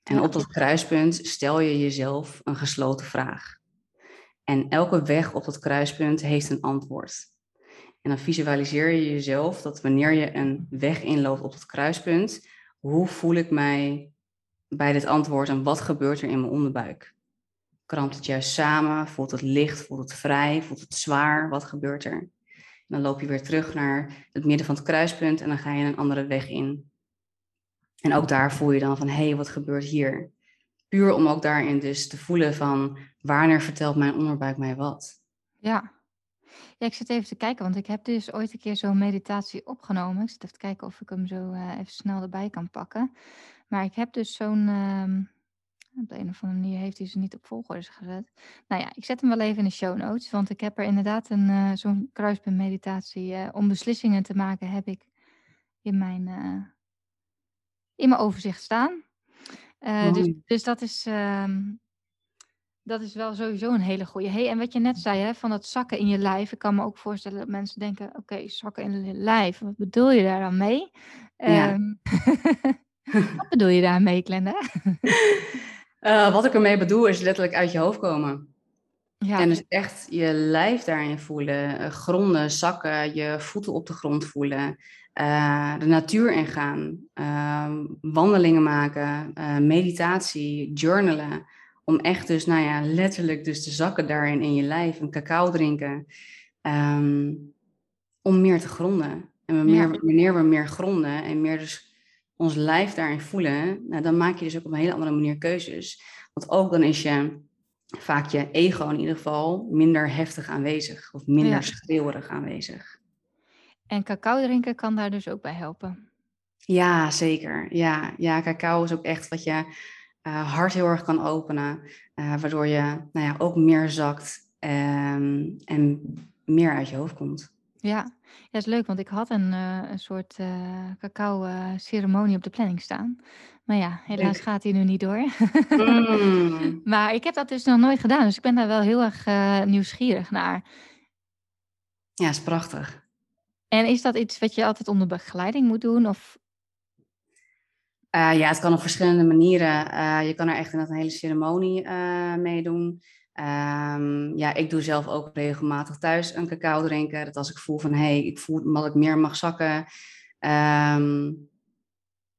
En op dat kruispunt stel je jezelf een gesloten vraag. En elke weg op dat kruispunt heeft een antwoord. En dan visualiseer je jezelf dat wanneer je een weg inloopt op het kruispunt, hoe voel ik mij bij dit antwoord en wat gebeurt er in mijn onderbuik? Krampt het juist samen? Voelt het licht? Voelt het vrij? Voelt het zwaar? Wat gebeurt er? En dan loop je weer terug naar het midden van het kruispunt en dan ga je een andere weg in. En ook daar voel je dan van, hé, hey, wat gebeurt hier? Puur om ook daarin dus te voelen van, wanneer vertelt mijn onderbuik mij wat? ja. Ik zit even te kijken, want ik heb dus ooit een keer zo'n meditatie opgenomen. Ik zit even te kijken of ik hem zo eh, even snel erbij kan pakken. Maar ik heb dus zo'n... ehm, op de een of andere manier heeft hij ze niet op volgorde gezet. Nou ja, ik zet hem wel even in de show notes, want ik heb er inderdaad een, eh, zo'n kruispuntmeditatie eh, om beslissingen te maken, heb ik in mijn, eh, in mijn overzicht staan. Dus, dus dat is, ehm, dat is wel sowieso een hele goede. Hey, en wat je net zei, hè, van dat zakken in je lijf. Ik kan me ook voorstellen dat mensen denken, oké, zakken in je lijf. Wat bedoel je daar dan mee? Ja. Ehm, wat bedoel je daarmee, Glenda? Eh, wat ik ermee bedoel is letterlijk uit je hoofd komen. Ja, En dus echt je lijf daarin voelen, eh, gronden, zakken, je voeten op de grond voelen, eh, de natuur ingaan, ehm, wandelingen maken, meditatie, journalen. Om echt dus, nou ja, letterlijk dus te zakken daarin in je lijf, een cacao drinken. ehm, om meer te gronden. En Ja. meer, wanneer we meer gronden en meer dus ons lijf daarin voelen, nou, dan maak je dus ook op een hele andere manier keuzes. Want ook dan is je vaak je ego in ieder geval minder heftig aanwezig of minder Ja. schreeuwerig aanwezig. En cacao drinken kan daar dus ook bij helpen. Ja, zeker. Ja, ja cacao is ook echt wat je eh, hart heel erg kan openen, eh, waardoor je nou ja, ook meer zakt ehm, en meer uit je hoofd komt. Ja, ja, is leuk, want ik had een, eh, een soort eh cacao-ceremonie op de planning staan. Maar ja, helaas Leuk. gaat die nu niet door. Mm. Maar ik heb dat dus nog nooit gedaan, dus ik ben daar wel heel erg eh, nieuwsgierig naar. Ja, is prachtig. En is dat iets wat je altijd onder begeleiding moet doen? Of Eh, ja, het kan op verschillende manieren. Eh, je kan er echt inderdaad een hele ceremonie eh mee doen. Ehm, ja, ik doe zelf ook regelmatig thuis een cacao drinken. Dat als ik voel van, hé, hey, ik voel dat ik meer mag zakken. ehm,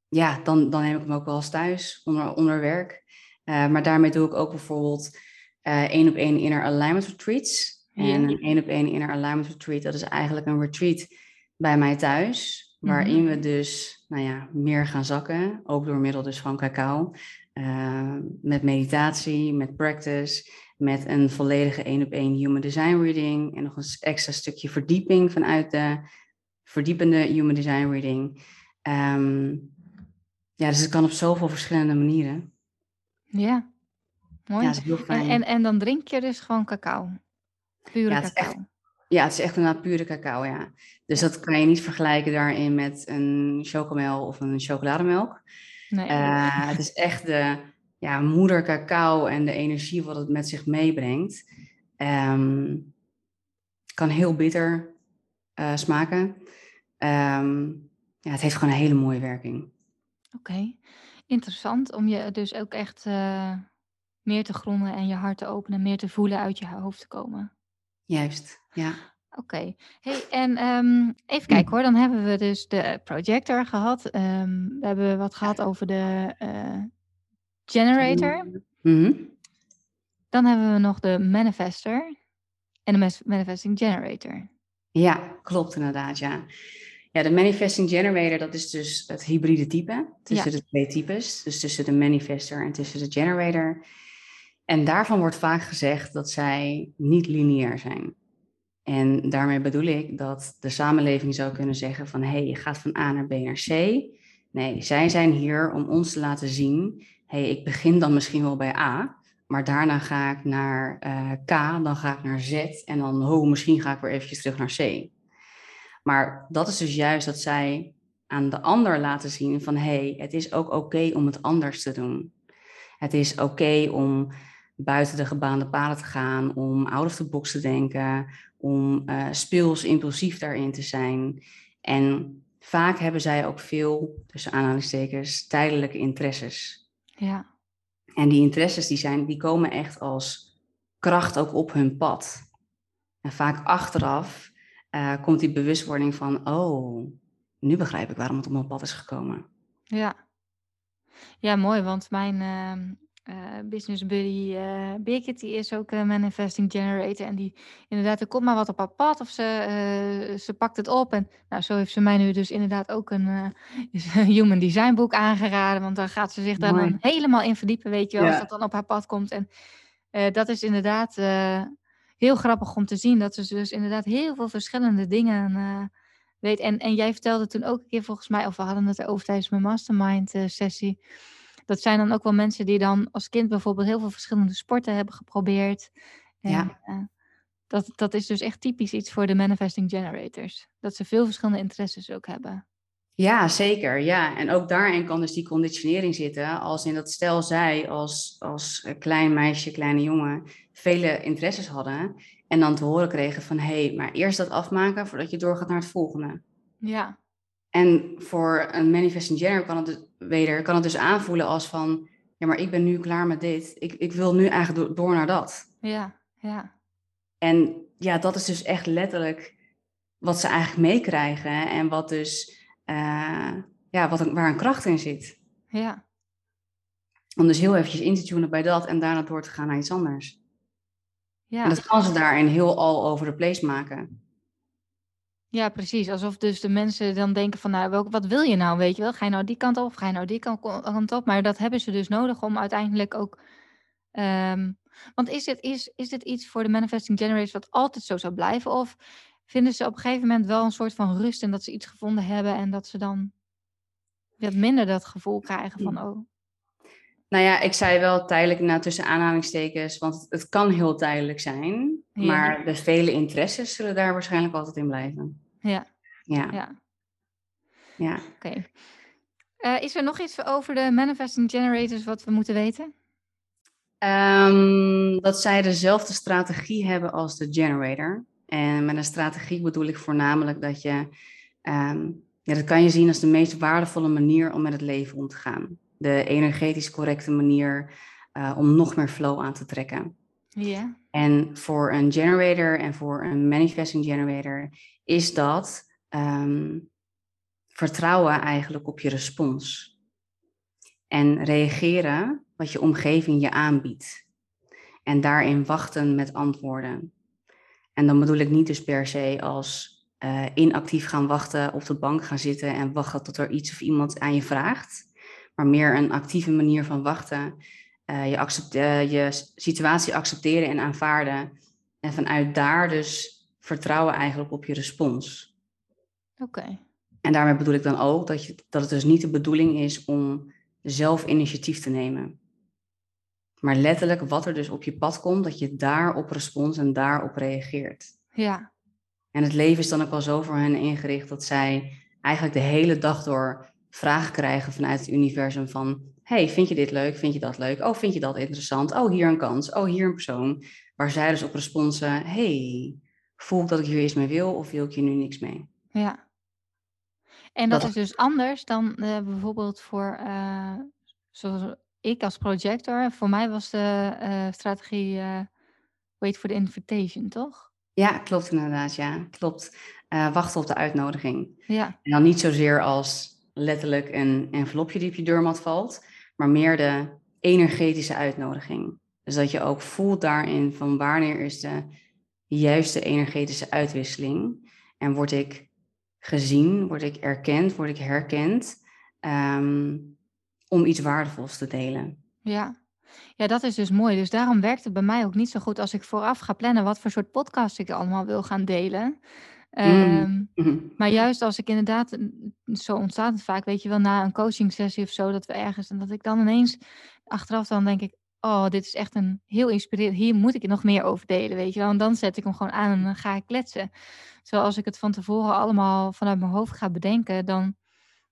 ja, dan, dan neem ik hem ook wel eens thuis onder, onder werk. Eh, maar daarmee doe ik ook bijvoorbeeld eh, één op één inner alignment retreats. En een één op één inner alignment retreat, dat is eigenlijk een retreat bij mij thuis. Waarin we dus nou ja, meer gaan zakken, ook door middel dus van cacao. Eh, met meditatie, met practice, met een volledige één op één human design reading. En nog een extra stukje verdieping vanuit de verdiepende human design reading. Ehm, ja, dus het kan op zoveel verschillende manieren. ja, mooi. Ja, dat is heel en, fijn. en, en dan drink je dus gewoon cacao. Pure Ja, echt- cacao. Ja, het is echt inderdaad pure cacao, ja. Dus dat kan je niet vergelijken daarin met een chocomel of een chocolademelk. Nee. Eh, het is echt de ja, moeder cacao en de energie wat het met zich meebrengt. Ehm, kan heel bitter eh, smaken. Ehm, ja, het heeft gewoon een hele mooie werking. Oké, interessant om je dus ook echt eh, meer te gronden en je hart te openen, meer te voelen uit je hoofd te komen. Juist, ja. Oké, hey, en ehm, even kijken hoor, dan hebben we dus de projector gehad. Ehm, we hebben wat gehad over de eh, generator. Mhm. Dan hebben we nog de manifester en de manifesting generator. Ja, klopt inderdaad, ja. Ja, de manifesting generator, dat is dus het hybride type tussen de twee types. Dus tussen de manifester en tussen de generator. En daarvan wordt vaak gezegd dat zij niet lineair zijn. En daarmee bedoel ik dat de samenleving zou kunnen zeggen van... hé, hey, je gaat van A naar B naar C. Nee, zij zijn hier om ons te laten zien... hé, hey, ik begin dan misschien wel bij A... Maar daarna ga ik naar eh, K, dan ga ik naar Z en dan, oh, misschien ga ik weer eventjes terug naar C. Maar dat is dus juist dat zij aan de ander laten zien van, hé, hey, het is ook oké om het anders te doen. Het is oké om buiten de gebaande paden te gaan, om out of the box te denken, om uh, speels, impulsief daarin te zijn. En vaak hebben zij ook veel, tussen aanhalingstekens, tijdelijke interesses. Ja. En die interesses die zijn, die komen echt als kracht ook op hun pad. En vaak achteraf uh, komt die bewustwording van, oh, nu begrijp ik waarom het op mijn pad is gekomen. Ja, ja mooi, want mijn uh, uh, business buddy uh, Birgit, die is ook een manifesting generator. En die inderdaad, er komt maar wat op haar pad of ze, ze pakt het op. En nou, zo heeft ze mij nu dus inderdaad ook een human design boek aangeraden. Want dan gaat ze zich daar dan helemaal in verdiepen, weet je wel, ja. als dat dan op haar pad komt. En dat is inderdaad heel grappig om te zien, dat ze dus inderdaad heel veel verschillende dingen weet. En, en jij vertelde toen ook een keer volgens mij, of we hadden het erover tijdens mijn mastermind sessie. Dat zijn dan ook wel mensen die dan als kind bijvoorbeeld heel veel verschillende sporten hebben geprobeerd. En, ja. uh, dat, dat is dus echt typisch iets voor de manifesting generators. Dat ze veel verschillende interesses ook hebben. Ja, zeker. Ja, en ook daarin kan dus die conditionering zitten. Als in dat stel zij als, als klein meisje, kleine jongen vele interesses hadden. En dan te horen kregen van, hé, hey, maar eerst dat afmaken voordat je doorgaat naar het volgende. Ja. En voor een manifesting generator kan het, dus, weder, kan het dus aanvoelen als van, ja, maar ik ben nu klaar met dit. Ik, ik wil nu eigenlijk door, door naar dat. Ja, ja. En ja, dat is dus echt letterlijk wat ze eigenlijk meekrijgen. En wat dus, uh, ja, wat, waar een kracht in zit. Ja. Om dus heel eventjes in te tunen bij dat en daarna door te gaan naar iets anders. Ja. En dat kan ze daarin heel all over the place maken. Ja, precies. Alsof dus de mensen dan denken van, nou, welk, wat wil je nou, weet je wel? Ga je nou die kant op of ga je nou die kant op? Maar dat hebben ze dus nodig om uiteindelijk ook... ehm, want is dit, is, is dit iets voor de manifesting generators wat altijd zo zou blijven? Of vinden ze op een gegeven moment wel een soort van rust en dat ze iets gevonden hebben en dat ze dan wat minder dat gevoel krijgen van, oh, Nou ja, ik zei wel tijdelijk na tussen aanhalingstekens, want het kan heel tijdelijk zijn. Ja. Maar de vele interesses zullen daar waarschijnlijk altijd in blijven. Ja, Ja, ja, ja. oké. Eh, is er nog iets over de manifesting generators wat we moeten weten? Ehm, dat zij dezelfde strategie hebben als de generator. En met een strategie bedoel ik voornamelijk dat je, ehm, ja, dat kan je zien als de meest waardevolle manier om met het leven om te gaan. De energetisch correcte manier eh, om nog meer flow aan te trekken. Ja, En voor een generator en voor een manifesting generator is dat ehm, vertrouwen eigenlijk op je respons. En reageren wat je omgeving je aanbiedt. En daarin wachten met antwoorden. En dan bedoel ik niet dus per se als eh, inactief gaan wachten, op de bank gaan zitten en wachten tot er iets of iemand aan je vraagt. Maar meer een actieve manier van wachten. Eh, je, accept, eh, je situatie accepteren en aanvaarden. En vanuit daar dus vertrouwen eigenlijk op je respons. oké. En daarmee bedoel ik dan ook dat, je, dat het dus niet de bedoeling is om zelf initiatief te nemen. Maar letterlijk wat er dus op je pad komt, dat je daarop respons en daarop reageert. Ja, En het leven is dan ook wel zo voor hen ingericht dat zij eigenlijk de hele dag door vragen krijgen vanuit het universum van... hey, vind je dit leuk? Vind je dat leuk? Oh, vind je dat interessant? Oh, hier een kans. Oh, hier een persoon. Waar zij dus op responsen, hey, voel ik dat ik hier iets mee wil of wil ik hier nu niks mee? ja. En dat Dat- is dus anders dan eh, bijvoorbeeld voor, eh, zoals ik als projector. Voor mij was de eh, strategie wait for the invitation, toch? Ja, klopt inderdaad, ja, klopt. Wachten op de uitnodiging. Ja, En dan niet zozeer als letterlijk een envelopje die op je deurmat valt, maar meer de energetische uitnodiging. Dus dat je ook voelt daarin van wanneer is de juiste energetische uitwisseling en word ik gezien, word ik erkend, word ik herkend ehm, om iets waardevols te delen. ja. Ja, dat is dus mooi. Dus daarom werkt het bij mij ook niet zo goed als ik vooraf ga plannen wat voor soort podcast ik allemaal wil gaan delen. Ehm, Mhm. Maar juist als ik inderdaad, mm, zo ontstaat het vaak, weet je wel, na een coaching sessie of zo, dat we ergens, en dat ik dan ineens achteraf dan denk ik, oh, dit is echt een heel inspirerend, hier moet ik nog meer over delen, weet je wel. En dan zet ik hem gewoon aan en dan ga ik kletsen. Terwijl als ik het van tevoren allemaal vanuit mijn hoofd ga bedenken, dan,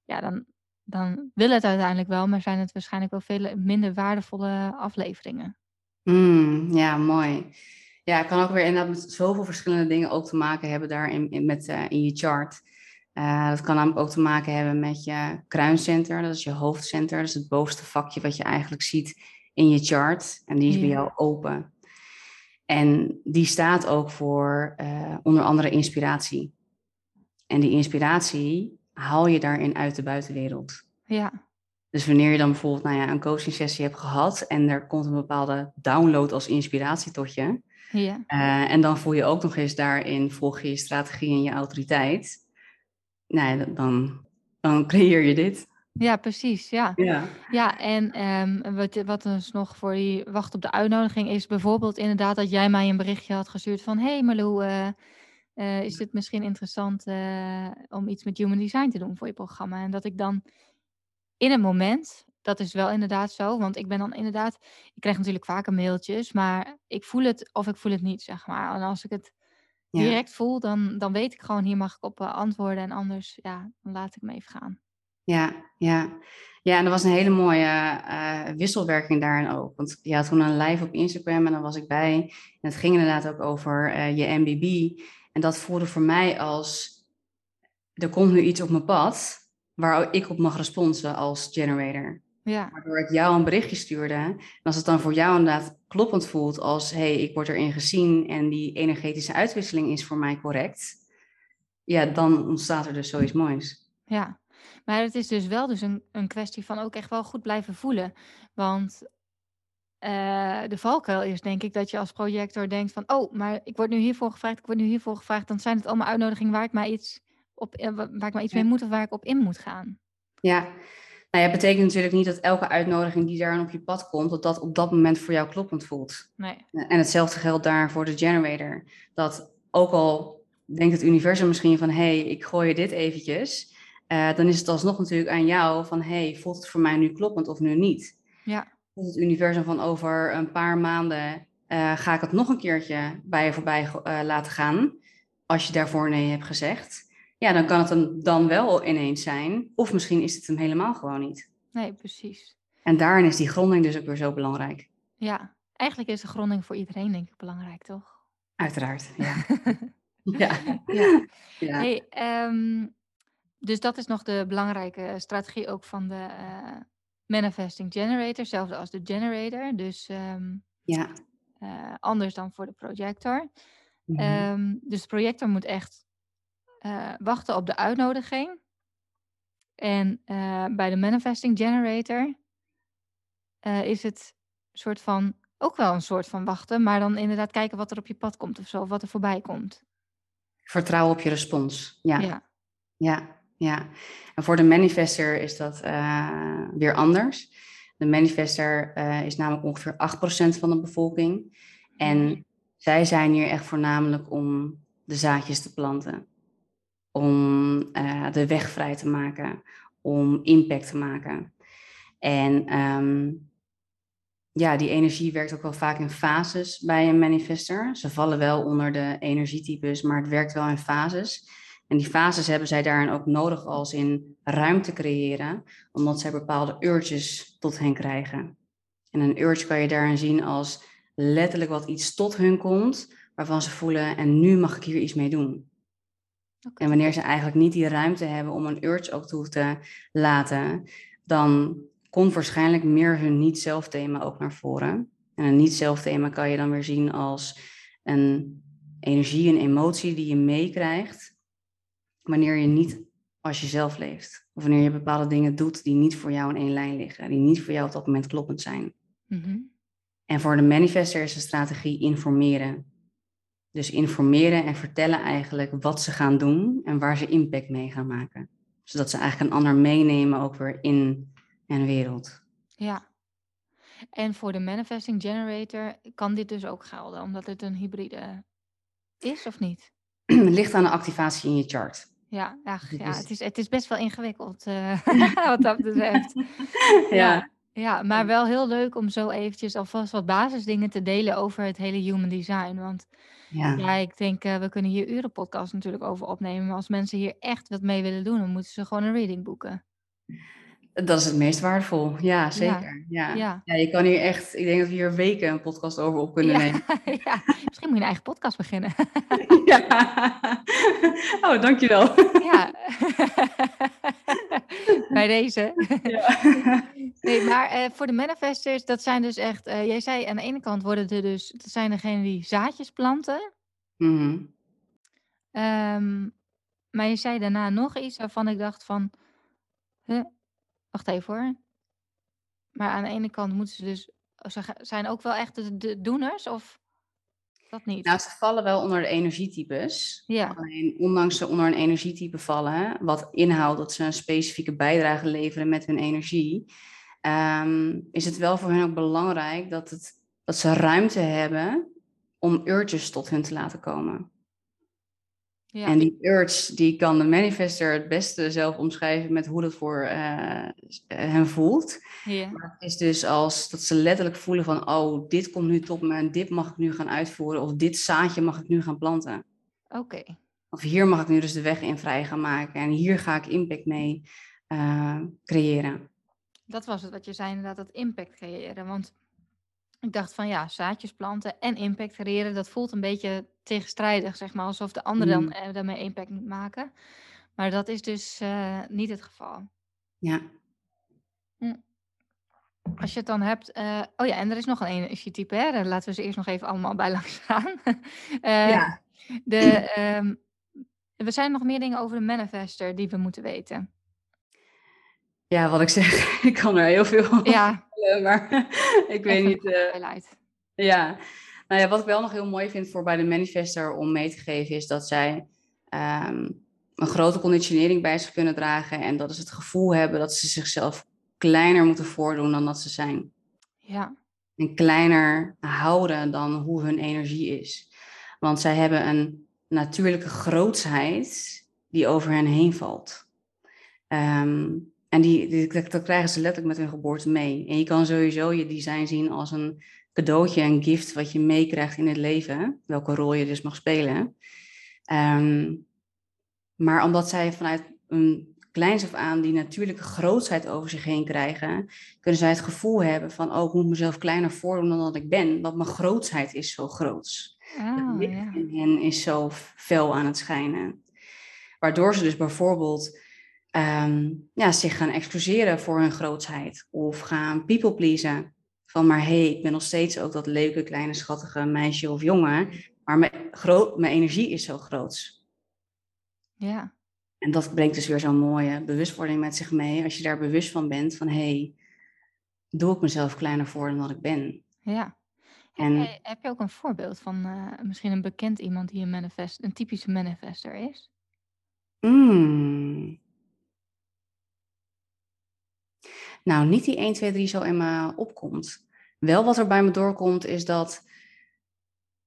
ja, dan, dan wil het uiteindelijk wel, maar zijn het waarschijnlijk wel veel minder waardevolle afleveringen. Mm, ja, mooi. Ja, het kan ook weer inderdaad met zoveel verschillende dingen ook te maken hebben daarin in, met, eh, in je chart. Eh, dat kan namelijk ook te maken hebben met je kruincenter, dat is je hoofdcenter, dat is het bovenste vakje wat je eigenlijk ziet in je chart. En die is bij jou open. En die staat ook voor eh, onder andere inspiratie. En die inspiratie haal je daarin uit de buitenwereld. Ja, Dus wanneer je dan bijvoorbeeld nou ja, een coaching sessie hebt gehad en er komt een bepaalde download als inspiratie tot je. Ja, eh, en dan voel je ook nog eens daarin, volg je je strategie en je autoriteit. Nou, dan, dan creëer je dit. ja, precies, ja. Ja. Ja, en ehm, wat, wat dus nog voor die wacht op de uitnodiging is bijvoorbeeld inderdaad dat jij mij een berichtje had gestuurd van hey Marlou, eh, eh, is dit misschien interessant om iets met human design te doen voor je programma? En dat ik dan in het moment, dat is wel inderdaad zo, want ik ben dan inderdaad, ik krijg natuurlijk vaker mailtjes, maar ik voel het of ik voel het niet, zeg maar. En als ik het Ja. direct voel, dan, dan weet ik gewoon, hier mag ik op eh, antwoorden en anders, ja, dan laat ik hem even gaan. Ja, ja. Ja, en er was een hele mooie eh, wisselwerking daarin ook. Want je had toen een live op Instagram en daar was ik bij. En het ging inderdaad ook over eh, je MBB. En dat voelde voor mij als, er komt nu iets op mijn pad waar ik op mag responsen als generator. Ja, Waardoor ik jou een berichtje stuurde. En als het dan voor jou inderdaad kloppend voelt als, hé, hey, ik word erin gezien en die energetische uitwisseling is voor mij correct. Ja, dan ontstaat er dus zoiets moois. Ja, maar het is dus wel dus een, een kwestie van ook echt wel goed blijven voelen. Want uh, de valkuil is, denk ik, dat je als projector denkt van, oh, maar ik word nu hiervoor gevraagd, ik word nu hiervoor gevraagd, dan zijn het allemaal uitnodigingen waar ik maar iets op, eh, waar ik maar iets mee moet of waar ik op in moet gaan. Ja, nou ja, betekent natuurlijk niet dat elke uitnodiging die daar op je pad komt, dat dat op dat moment voor jou kloppend voelt. Nee. En hetzelfde geldt daar voor de generator. Dat ook al denkt het universum misschien van, hé, hey, ik gooi je dit eventjes, uh, dan is het alsnog natuurlijk aan jou van, hé, hey, voelt het voor mij nu kloppend of nu niet? Ja. Voelt het universum van over een paar maanden uh, ga ik het nog een keertje bij je voorbij uh, laten gaan, als je daarvoor nee hebt gezegd ja, dan kan het hem dan wel ineens zijn. Of misschien is het hem helemaal gewoon niet. Nee, precies. En daarin is die gronding dus ook weer zo belangrijk. Ja, eigenlijk is de gronding voor iedereen denk ik belangrijk, toch? Uiteraard, ja. ja. ja. ja. Hey, um, dus dat is nog de belangrijke strategie ook van de uh, Manifesting Generator. Hetzelfde als de generator. Dus um, ja. Uh, anders dan voor de projector. Mm -hmm. um, dus de projector moet echt uh, wachten op de uitnodiging. En uh, bij de Manifesting Generator uh, is het soort van ook wel een soort van wachten, maar dan inderdaad kijken wat er op je pad komt of zo, of wat er voorbij komt. Vertrouwen op je respons. Ja. Ja. Ja. ja. En voor de manifester is dat weer anders. De manifester is namelijk ongeveer 8% van de bevolking. En mhm. zij zijn hier echt voornamelijk om de zaadjes te planten om uh, de weg vrij te maken, om impact te maken. En um, ja, die energie werkt ook wel vaak in fases bij een manifester. Ze vallen wel onder de energietypes, maar het werkt wel in fases. En die fases hebben zij daarin ook nodig als in ruimte creëren, omdat zij bepaalde urges tot hen krijgen. En een urge kan je daarin zien als letterlijk wat iets tot hun komt, waarvan ze voelen, en nu mag ik hier iets mee doen. Okay. En wanneer ze eigenlijk niet die ruimte hebben om een urge ook toe te laten, dan komt waarschijnlijk meer hun niet-zelf-thema ook naar voren. En een niet-zelf-thema kan je dan weer zien als een energie, een emotie die je meekrijgt wanneer je niet als jezelf leeft. Of wanneer je bepaalde dingen doet die niet voor jou in één lijn liggen, die niet voor jou op dat moment kloppend zijn. Mm -hmm. En voor de manifester is de strategie informeren. Dus informeren en vertellen eigenlijk wat ze gaan doen en waar ze impact mee gaan maken. Zodat ze eigenlijk een ander meenemen ook weer in een wereld. Ja. En voor de Manifesting Generator kan dit dus ook gelden, omdat het een hybride is of niet? Het ligt aan de activatie in je chart. Ja, ach, ja het, is, het is best wel ingewikkeld uh, wat dat betreft. ja. ja. Ja, maar wel heel leuk om zo eventjes alvast wat basisdingen te delen over het hele human design. Want ja, ja, ik denk, uh, we kunnen hier uren podcast natuurlijk over opnemen. Maar als mensen hier echt wat mee willen doen, dan moeten ze gewoon een reading boeken. Dat is het meest waardevol. Ja, zeker. Ja. Ja. Ja. je kan hier echt, ik denk dat we hier weken een podcast over op kunnen Ja, nemen. ja, misschien moet je een eigen podcast beginnen. Ja. Oh, dankjewel. Ja, bij deze. Ja. Nee, maar eh, voor de manifestors, dat zijn dus echt, eh, jij zei aan de ene kant worden er dus, dat zijn degenen die zaadjes planten. Mhm. Ehm, maar je zei daarna nog iets waarvan ik dacht van, huh, wacht even hoor. Maar aan de ene kant moeten ze dus, ze ga- zijn ook wel echt de, de doeners of dat niet? Nou, ze vallen wel onder de energietypes. Ja, Alleen ondanks ze onder een energietype vallen, wat inhoudt dat ze een specifieke bijdrage leveren met hun energie, ehm, is het wel voor hen ook belangrijk dat, het, dat ze ruimte hebben om urges tot hun te laten komen. Ja, En die urge, die kan de manifester het beste zelf omschrijven met hoe dat voor eh, hen voelt. ja, Maar het is dus als dat ze letterlijk voelen van, oh, dit komt nu tot me en dit mag ik nu gaan uitvoeren. Of dit zaadje mag ik nu gaan planten. oké. Of hier mag ik nu dus de weg in vrij gaan maken. En hier ga ik impact mee eh, creëren. Dat was het wat je zei inderdaad, dat impact creëren. Want ik dacht van ja, zaadjes planten en impact creëren, dat voelt een beetje tegenstrijdig, zeg maar. Alsof de ander dan Mm, eh, daarmee impact moet maken. Maar dat is dus eh, niet het geval. ja. Hm. Als je het dan hebt. eh, oh ja, en er is nog een energietype, hè? Daar laten we ze eerst nog even allemaal bij langs gaan. Ja. de, ehm, er zijn nog meer dingen over de manifester die we moeten weten ja, wat ik zeg, ik kan er heel veel ja. vertellen, maar ik weet niet. Eh, ja. Nou ja, wat ik wel nog heel mooi vind voor bij de manifester om mee te geven, is dat zij ehm, een grote conditionering bij zich kunnen dragen. En dat is het gevoel hebben dat ze zichzelf kleiner moeten voordoen dan dat ze zijn. Ja. En kleiner houden dan hoe hun energie is. Want zij hebben een natuurlijke grootsheid die over hen heen valt. Ehm, en die, die, dat krijgen ze letterlijk met hun geboorte mee. En je kan sowieso je design zien als een cadeautje, een gift wat je meekrijgt in het leven. Welke rol je dus mag spelen. Ehm, maar omdat zij vanuit een kleins af aan die natuurlijke grootsheid over zich heen krijgen, kunnen zij het gevoel hebben van, oh, ik moet mezelf kleiner voordoen dan dat ik ben, want mijn grootsheid is zo groot. Oh, ah, in En is zo fel aan het schijnen. Waardoor ze dus bijvoorbeeld Ehm, ja, zich gaan excuseren voor hun grootheid of gaan people pleasen. Van maar hé, hey, ik ben nog steeds ook dat leuke, kleine, schattige meisje of jongen, maar mijn, groot, mijn energie is zo groot. Ja. En dat brengt dus weer zo'n mooie bewustwording met zich mee. Als je daar bewust van bent, van hé, hey, doe ik mezelf kleiner voor dan wat ik ben. Ja. En, heb, je, ook een voorbeeld van eh, misschien een bekend iemand die een, manifest, een typische manifester is? Mm. nou niet die 1, 2, 3 zo in opkomt. Wel wat er bij me doorkomt is dat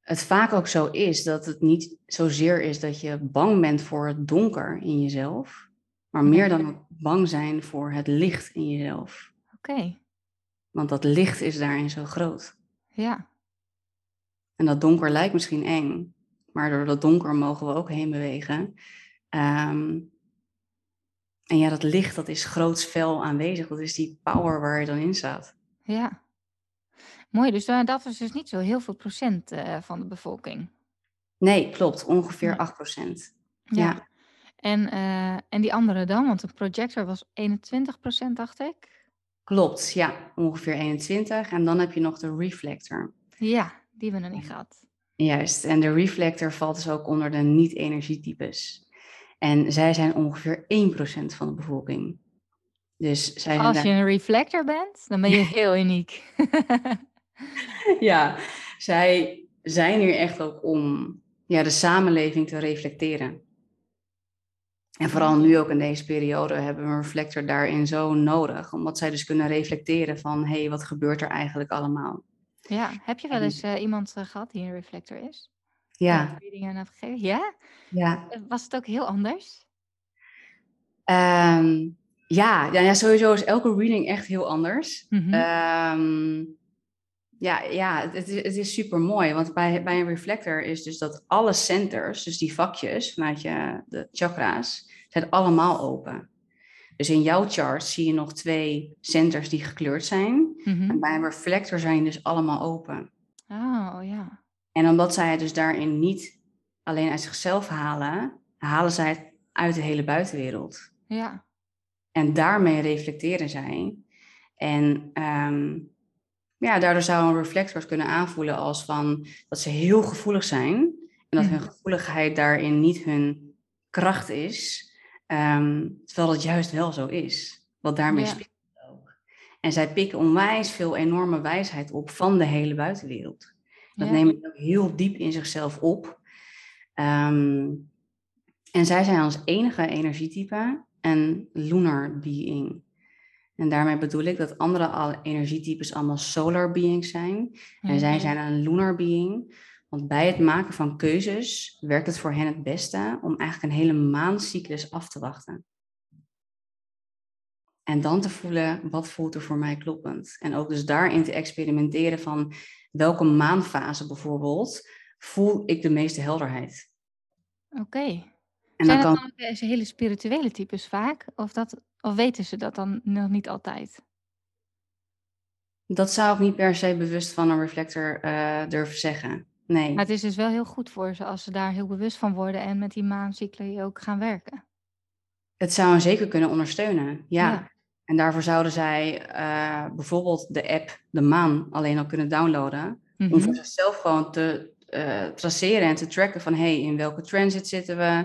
het vaak ook zo is dat het niet zozeer is dat je bang bent voor het donker in jezelf, maar meer dan mhm. bang zijn voor het licht in jezelf. Oké. Want dat licht is daarin zo groot. Ja. En dat donker lijkt misschien eng, maar door dat donker mogen we ook heen bewegen. Ehm, en ja, dat licht, dat is groots fel aanwezig. Dat is die power waar je dan in staat. Ja. Mooi, dus dat is dus niet zo heel veel procent eh, van de bevolking. Nee, klopt. Ongeveer 8 procent. Ja. En, eh, en die andere dan? Want de projector was 21 procent, dacht ik. Klopt, ja. Ongeveer 21. En dan heb je nog de reflector. Ja, die hebben we nog niet gehad. Juist. En de reflector valt dus ook onder de niet-energietypes. En zij zijn ongeveer 1% van de bevolking. Dus zij Als je een reflector bent, dan ben je heel uniek. ja, zij zijn hier echt ook om ja, de samenleving te reflecteren. En vooral nu ook in deze periode hebben we een reflector daarin zo nodig, omdat zij dus kunnen reflecteren van hé, hey, wat gebeurt er eigenlijk allemaal? Ja, heb je wel eens eh, iemand eh, gehad die een reflector is? Ja. Gegeven. Ja? ja? Eh, was het ook heel anders? Ehm, ja, ja, sowieso is elke reading echt heel anders. Mhm. Ehm, ja, ja het, is, het is super mooi. Want bij, bij een reflector is dus dat alle centers, dus die vakjes vanuit je de chakra's, zijn allemaal open. Dus in jouw chart zie je nog twee centers die gekleurd zijn. Mhm. En bij een reflector zijn dus allemaal open. Oh ja. En omdat zij het dus daarin niet alleen uit zichzelf halen, halen zij het uit de hele buitenwereld. Ja. En daarmee reflecteren zij. En ehm, ja, daardoor zou een reflector kunnen aanvoelen als van dat ze heel gevoelig zijn. En dat hun gevoeligheid daarin niet hun kracht is. Ehm, terwijl dat juist wel zo is. Wat daarmee ja. speelt ook. En zij pikken onwijs veel enorme wijsheid op van de hele buitenwereld. Dat nemen ze ook heel diep in zichzelf op. Ehm, en zij zijn ons enige energietype en lunar being. En daarmee bedoel ik dat andere energietypes allemaal solar beings zijn. En zij mhm. zijn een lunar being. Want bij het maken van keuzes werkt het voor hen het beste om eigenlijk een hele maancyclus af te wachten. En dan te voelen, wat voelt er voor mij kloppend? En ook dus daarin te experimenteren van welke maanfase bijvoorbeeld voel ik de meeste helderheid. Oké. En Zijn dat dan hele spirituele types vaak? Of, dat, of weten ze dat dan nog niet altijd? Dat zou ik niet per se bewust van een reflector uh, durven zeggen. Nee. Maar het is dus wel heel goed voor ze als ze daar heel bewust van worden en met die maancycli ook gaan werken. Het zou zeker kunnen ondersteunen, ja. En daarvoor zouden zij eh, bijvoorbeeld de app De Maan alleen al kunnen downloaden. Om mhm. voor zichzelf gewoon te eh, traceren en te tracken van hey, in welke transit zitten we?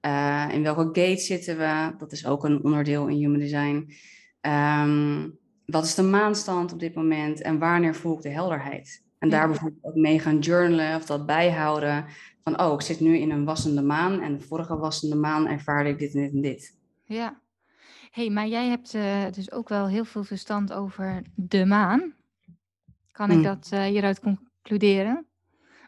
Eh, in welke gate zitten we? Dat is ook een onderdeel in human design. Ehm, wat is de maanstand op dit moment en wanneer voel ik de helderheid? En daar bijvoorbeeld ook mee gaan journalen of dat bijhouden. Van, oh, ik zit nu in een wassende maan en de vorige wassende maan ervaarde ik dit en dit en dit. Ja, hey, maar jij hebt uh, dus ook wel heel veel verstand over de maan. Kan ik mm. dat uh, hieruit concluderen?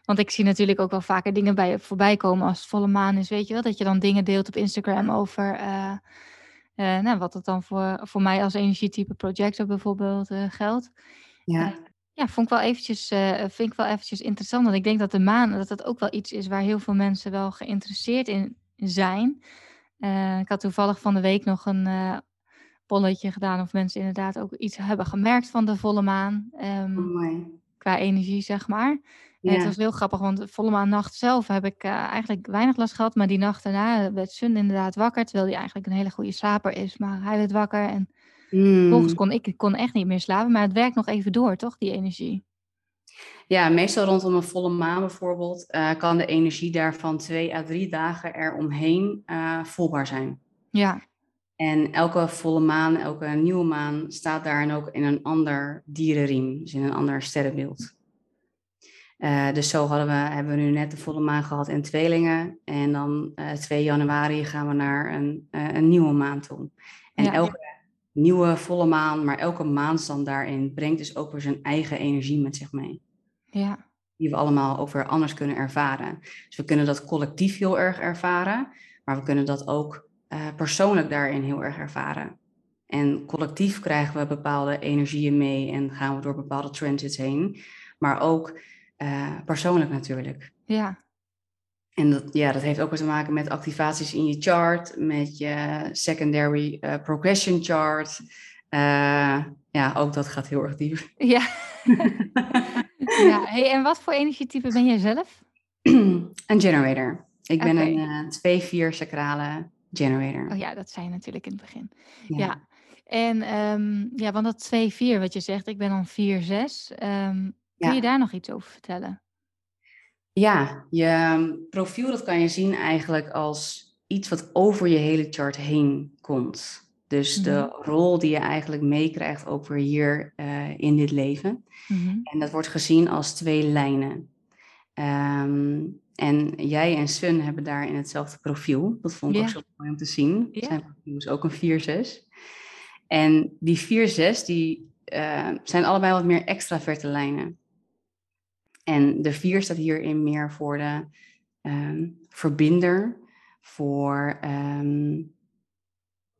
Want ik zie natuurlijk ook wel vaker dingen bij je voorbij komen als het volle maan is, weet je wel. Dat je dan dingen deelt op Instagram over uh, nou, wat het dan voor, voor mij als energietype projector bijvoorbeeld geldt. Ja. Ja, vond ik wel eventjes, vind ik wel eventjes interessant. Want ik denk dat de maan, dat dat ook wel iets is waar heel veel mensen wel geïnteresseerd in zijn. Uh, ik had toevallig van de week nog een uh, polletje gedaan of mensen inderdaad ook iets hebben gemerkt van de volle maan. Um, qua energie, zeg maar. Ja. het was heel grappig, want de volle maannacht zelf heb ik eigenlijk weinig last gehad. Maar die nacht daarna werd Sun inderdaad wakker, terwijl hij eigenlijk een hele goede slaper is. Maar hij werd wakker en Volgens mm. kon ik kon echt niet meer slapen, maar het werkt nog even door, toch, die energie? Ja, meestal rondom een volle maan bijvoorbeeld, uh, kan de energie daarvan twee à drie dagen eromheen uh, voelbaar zijn. Ja. En elke volle maan, elke nieuwe maan staat daarin ook in een ander dierenriem, dus in een ander sterrenbeeld. Uh, dus zo hadden we, hebben we nu net de volle maan gehad in tweelingen. En dan 2 januari gaan we naar een, een nieuwe maan toe. En ja, elke nieuwe volle maan, maar elke maanstand daarin brengt dus ook weer zijn eigen energie met zich mee. Ja. Die we allemaal ook weer anders kunnen ervaren. Dus we kunnen dat collectief heel erg ervaren, maar we kunnen dat ook uh, persoonlijk daarin heel erg ervaren. En collectief krijgen we bepaalde energieën mee en gaan we door bepaalde transits heen, maar ook uh, persoonlijk natuurlijk. Ja, en dat, ja, dat heeft ook weer te maken met activaties in je chart, met je secondary uh, progression chart. Uh, ja, ook dat gaat heel erg diep. Ja. ja. Hey, en wat voor energietype ben jij zelf? een generator. Ik ben een uh, 2-4 sacrale generator. Oh ja, dat zei je natuurlijk in het begin. Ja. ja. En um, ja, want dat 2-4 wat je zegt, ik ben dan 4-6. Um, kun je daar nog iets over vertellen? Ja, je ehm, profiel dat kan je zien eigenlijk als iets wat over je hele chart heen komt. Dus de mhm. rol die je eigenlijk meekrijgt ook weer hier uh, in dit leven. Mm-hmm. En dat wordt gezien als twee lijnen. Um, en jij en Sun hebben daar in hetzelfde profiel. Dat vond ik ook zo mooi om te zien. Yeah. Zijn profiel is ook een 4-6. En die 4-6 die, uh, zijn allebei wat meer extraverte lijnen. En de vier staat hierin meer voor de um, verbinder, voor um,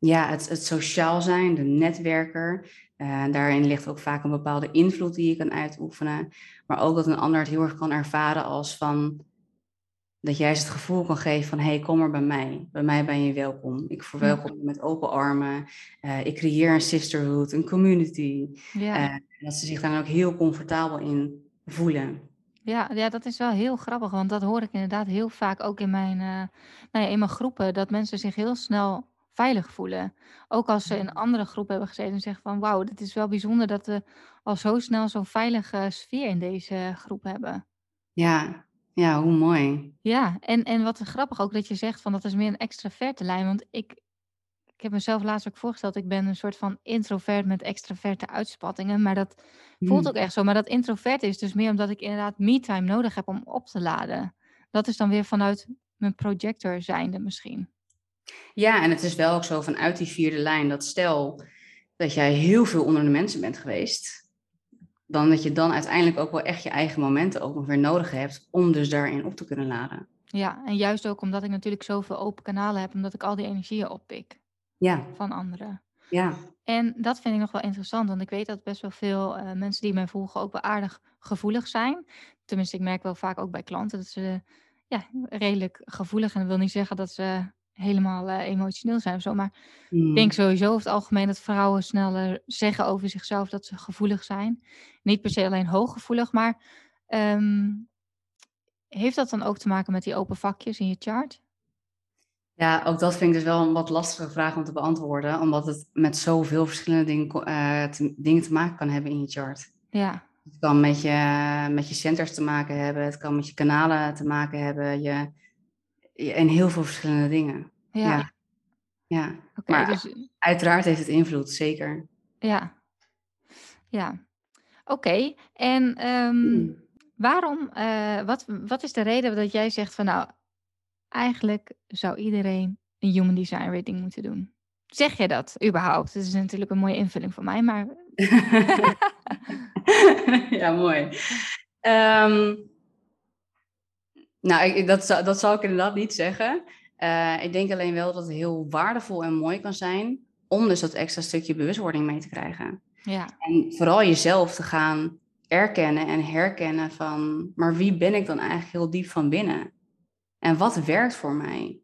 ja, het, het, sociaal zijn, de netwerker. Uh, daarin ligt ook vaak een bepaalde invloed die je kan uitoefenen. Maar ook dat een ander het heel erg kan ervaren als van dat jij ze het gevoel kan geven van hé, hey, kom maar bij mij. Bij mij ben je welkom. Ik verwelkom je met open armen. Uh, ik creëer een sisterhood, een community. Ja. Uh, dat ze zich daar ook heel comfortabel in voelen. Ja, ja, dat is wel heel grappig, want dat hoor ik inderdaad heel vaak ook in mijn, nou ja, in mijn groepen, dat mensen zich heel snel veilig voelen. Ook als ze in andere groepen hebben gezeten en zeggen van wauw, het is wel bijzonder dat we al zo snel zo'n veilige sfeer in deze groep hebben. Ja, ja, hoe mooi. Ja, en, en wat grappig ook dat je zegt van dat is meer een extraverte lijn, want ik, ik heb mezelf laatst ook voorgesteld, ik ben een soort van introvert met extraverte uitspattingen, maar dat voelt ook hmm. echt zo. Maar dat introvert is dus meer omdat ik inderdaad me-time nodig heb om op te laden. Dat is dan weer vanuit mijn projector zijnde misschien. Ja, en het is wel ook zo vanuit die vierde lijn dat stel dat jij heel veel onder de mensen bent geweest, dan dat je dan uiteindelijk ook wel echt je eigen momenten ook nog weer nodig hebt om dus daarin op te kunnen laden. Ja, en juist ook omdat ik natuurlijk zoveel open kanalen heb, omdat ik al die energieën oppik ja. van anderen. Ja. En dat vind ik nog wel interessant, want ik weet dat best wel veel uh, mensen die mij volgen ook wel aardig gevoelig zijn. Tenminste, ik merk wel vaak ook bij klanten dat ze ja, redelijk gevoelig. En dat wil niet zeggen dat ze helemaal uh, emotioneel zijn of zo. Maar ik denk hmm. sowieso over het algemeen dat vrouwen sneller zeggen over zichzelf dat ze gevoelig zijn. Niet per se alleen hooggevoelig, maar um, heeft dat dan ook te maken met die open vakjes in je chart? Ja, ook dat vind ik dus wel een wat lastige vraag om te beantwoorden, omdat het met zoveel verschillende dingen, uh, te, dingen te maken kan hebben in je chart. Ja. Het kan met je, met je centers te maken hebben, het kan met je kanalen te maken hebben, je, en heel veel verschillende dingen. Ja. ja. Maar dus uiteraard heeft het invloed, zeker. ja, ja. Oké, en ehm, Mm. waarom, eh, wat, wat is de reden dat jij zegt van nou, eigenlijk zou iedereen een human design reading moeten doen? Zeg jij dat überhaupt? Dat is natuurlijk een mooie invulling van mij, maar ja, mooi. Ehm, nou, ik, dat, zou- dat zal ik inderdaad niet zeggen. Eh, ik denk alleen wel dat het heel waardevol en mooi kan zijn om dus dat extra stukje bewustwording mee te krijgen. ja, En vooral jezelf te gaan erkennen en herkennen van, maar wie ben ik dan eigenlijk heel diep van binnen? En wat werkt voor mij?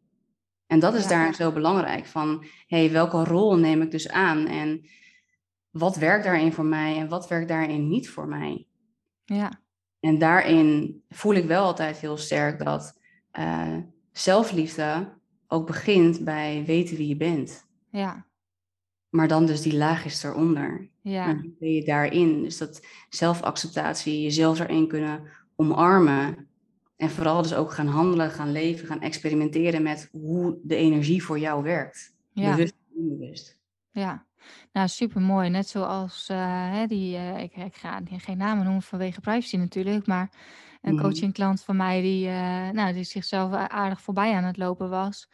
En dat is Ja. daar zo belangrijk van, hey, welke rol neem ik dus aan? En wat werkt daarin voor mij en wat werkt daarin niet voor mij? ja, En daarin voel ik wel altijd heel sterk dat eh, zelfliefde ook begint bij weten wie je bent. ja, Maar dan dus die laagjes eronder. ja, En ben je daarin? Dus dat zelfacceptatie, jezelf erin kunnen omarmen. En vooral dus ook gaan handelen, gaan leven, gaan experimenteren met hoe de energie voor jou werkt. ja. Bewust en onbewust. Ja, nou super mooi. Net zoals eh, hè, die, eh, ik, ik ga geen namen noemen vanwege privacy natuurlijk, maar een Mhm. coachingklant van mij die, eh, nou, die zichzelf aardig voorbij aan het lopen was,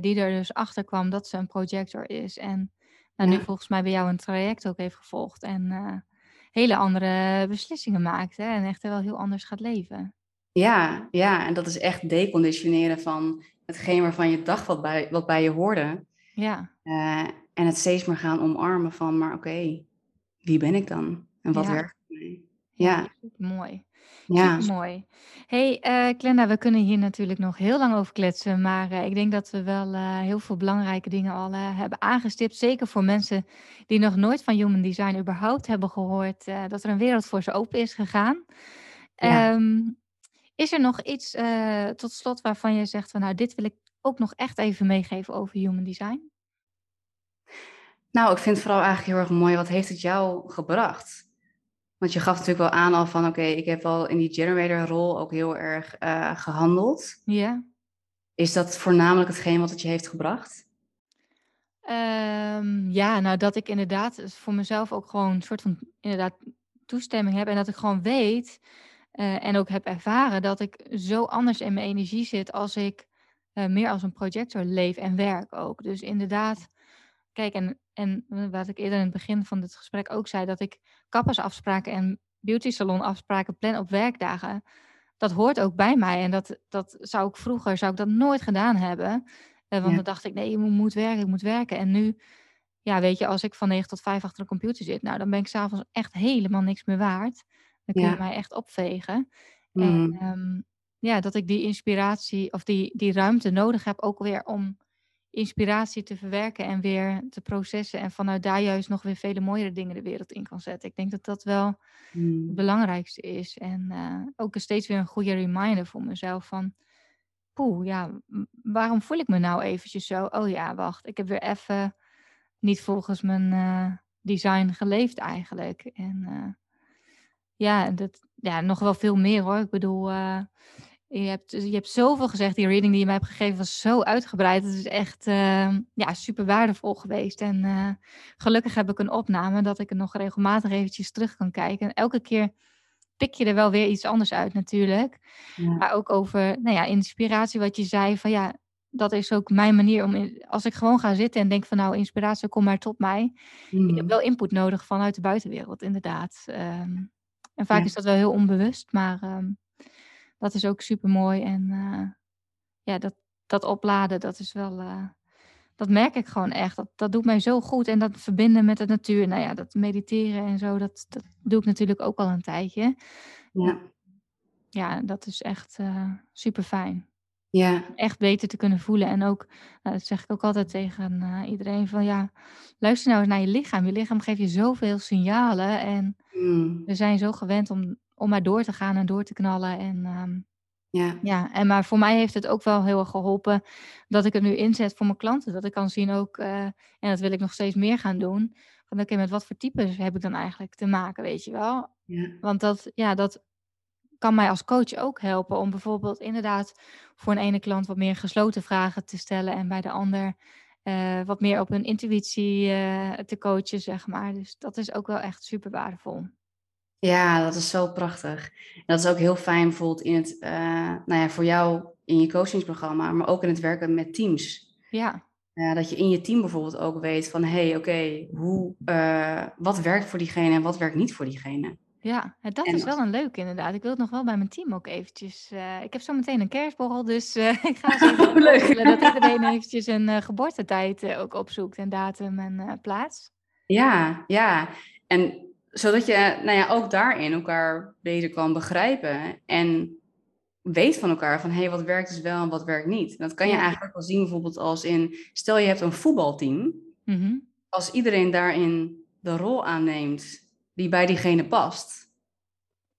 die er dus achter kwam dat ze een projector is en nou, nu volgens mij bij jou een traject ook heeft gevolgd en hele andere beslissingen maakt hè, en echt wel heel anders gaat leven. Ja, ja, en dat is echt deconditioneren van hetgeen waarvan je dacht wat bij, wat bij je hoorde. Ja, en het steeds meer gaan omarmen van, maar oké, wie ben ik dan? En wat Ja. werkt voor mij? Ja, mooi. ja, Mooi. Hey, eh Glenda, we kunnen hier natuurlijk nog heel lang over kletsen, maar eh, ik denk dat we wel eh, heel veel belangrijke dingen al hebben aangestipt. Zeker voor mensen die nog nooit van Human Design überhaupt hebben gehoord, eh, dat er een wereld voor ze open is gegaan. Ja. Ehm, is er nog iets tot slot waarvan je zegt van nou, dit wil ik ook nog echt even meegeven over Human Design? Nou, ik vind het vooral eigenlijk heel erg mooi, wat heeft het jou gebracht? Want je gaf natuurlijk wel aan al van, oké, ik heb wel in die generator-rol ook heel erg eh, gehandeld. Ja. Is dat voornamelijk hetgeen wat het je heeft gebracht? Ehm, ja, nou dat ik inderdaad voor mezelf ook gewoon een soort van inderdaad toestemming heb en dat ik gewoon weet eh, en ook heb ervaren dat ik zo anders in mijn energie zit als ik eh, meer als een projector leef en werk ook. Dus inderdaad, kijk en, en wat ik eerder in het begin van dit gesprek ook zei, dat ik kappersafspraken en beauty salon afspraken plan op werkdagen, dat hoort ook bij mij en dat, dat zou ik vroeger, zou ik dat nooit gedaan hebben. Eh, want Ja. dan dacht ik, nee, je moet, werken, ik moet werken. En nu, ja, weet je, als ik van 9 tot 5 achter de computer zit, nou, dan ben ik s'avonds echt helemaal niks meer waard. Dan kun je Ja. mij echt opvegen. Mm, En ehm, ja, dat ik die inspiratie of die, die ruimte nodig heb ook weer om inspiratie te verwerken en weer te processen. En vanuit daar juist nog weer vele mooiere dingen de wereld in kan zetten. Ik denk dat dat wel het mm, belangrijkste is. En eh, ook steeds weer een goede reminder voor mezelf van... Poeh, ja, waarom voel ik me nou eventjes zo? Oh ja, wacht, ik heb weer even niet volgens mijn eh, design geleefd eigenlijk. En eh, ja, dat, ja, nog wel veel meer hoor. Ik bedoel, je, hebt, je hebt zoveel gezegd. Die reading die je mij hebt gegeven was zo uitgebreid. Het is echt eh, ja, super waardevol geweest. En eh, gelukkig heb ik een opname dat ik er nog regelmatig eventjes terug kan kijken. En elke keer pik je er wel weer iets anders uit natuurlijk. ja, Maar ook over nou ja, inspiratie, wat je zei. Van ja, dat is ook mijn manier om. in- als ik gewoon ga zitten en denk van nou, inspiratie, kom maar tot mij. Ik heb mm, wel input nodig vanuit de buitenwereld, inderdaad. Ehm, en vaak Ja. is dat wel heel onbewust, maar ehm, dat is ook super mooi. En eh, ja, dat, dat opladen, dat is wel. eh, dat merk ik gewoon echt. Dat, dat doet mij zo goed. En dat verbinden met de natuur. Nou ja, dat mediteren en zo, dat, dat doe ik natuurlijk ook al een tijdje. ja, Ja, dat is echt super fijn. ja, Echt beter te kunnen voelen. En ook, nou, dat zeg ik ook altijd tegen eh, iedereen: van ja, luister nou eens naar je lichaam. Je lichaam geeft je zoveel signalen. En mm, we zijn zo gewend om, om maar door te gaan en door te knallen. En ehm, ja, ja, en maar voor mij heeft het ook wel heel erg geholpen dat ik het nu inzet voor mijn klanten. Dat ik kan zien ook, eh, en dat wil ik nog steeds meer gaan doen. Van oké, met wat voor types heb ik dan eigenlijk te maken, weet je wel? ja, Want dat, ja, dat kan mij als coach ook helpen om bijvoorbeeld inderdaad voor een ene klant wat meer gesloten vragen te stellen en bij de ander eh, wat meer op hun intuïtie te coachen, zeg maar. Dus dat is ook wel echt super waardevol. Ja, dat is zo prachtig. dat is ook heel fijn bijvoorbeeld in het, nou ja, voor jou in je coachingsprogramma, maar ook in het werken met teams. Ja. Uh, dat je in je team bijvoorbeeld ook weet van, hé, hey, oké, hoe, wat werkt voor diegene en wat werkt niet voor diegene. Ja, dat is wel een leuk inderdaad. Ik wil het nog wel bij mijn team ook eventjes. Uh, ik heb zo meteen een kerstborrel, dus uh, ik ga eens even leuk. dat iedereen eventjes een uh, geboortetijd ook opzoekt en datum en plaats. Ja, ja. En zodat je nou ja, ook daarin elkaar beter kan begrijpen en weet van elkaar van hé, hey, wat werkt dus wel en wat werkt niet. En dat kan je eigenlijk wel zien bijvoorbeeld als in, stel je hebt een voetbalteam. Mm Als iedereen daarin de rol aanneemt die bij diegene past,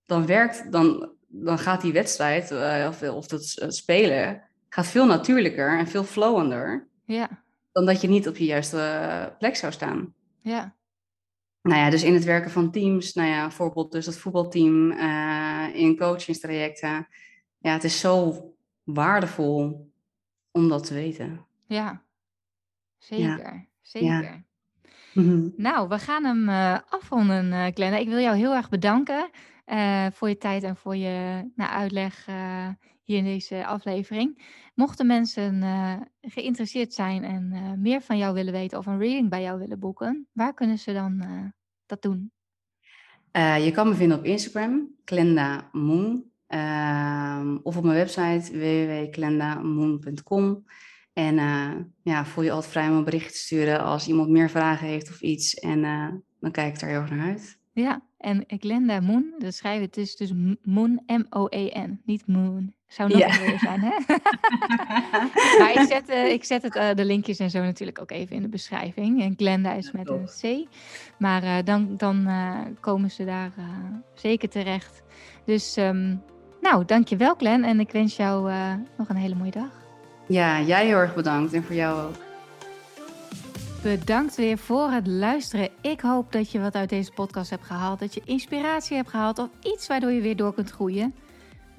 dan werkt, dan, dan gaat die wedstrijd uh, of, of dat uh, spelen gaat veel natuurlijker en veel flowender. Ja. Dan dat je niet op je juiste uh, plek zou staan. Ja. Nou ja, dus in het werken van teams, nou ja, bijvoorbeeld dus dat voetbalteam in coachingstrajecten. Ja, het is zo waardevol om dat te weten. Ja, zeker. Zeker. Ja. Mhm. Nou, we gaan hem uh, afronden, uh, Glenda. Ik wil jou heel erg bedanken uh, voor je tijd en voor je nou, uitleg hier in deze aflevering. Mochten mensen geïnteresseerd zijn en meer van jou willen weten of een reading bij jou willen boeken, waar kunnen ze dan dat doen? je kan me vinden op Instagram, Glenda Moon. Ehm, of op mijn website www.glendamoon.com. En ja, voel je altijd vrij om een bericht te sturen als iemand meer vragen heeft of iets. En dan kijk ik daar heel erg naar uit. Ja, en Glenda Moon, dat schrijven het is dus Moon, M-O-E-N, niet Moon. Zou nog ja. zijn, hè? maar ik zet, uh, ik zet het, uh, de linkjes en zo natuurlijk ook even in de beschrijving. En Glenda is met een C. Maar uh, dan, dan komen ze daar zeker terecht. Dus um, nou, dankjewel Glen. En ik wens jou nog een hele mooie dag. Ja, jij heel erg bedankt en voor jou ook. Bedankt weer voor het luisteren. Ik hoop dat je wat uit deze podcast hebt gehaald, dat je inspiratie hebt gehaald of iets waardoor je weer door kunt groeien.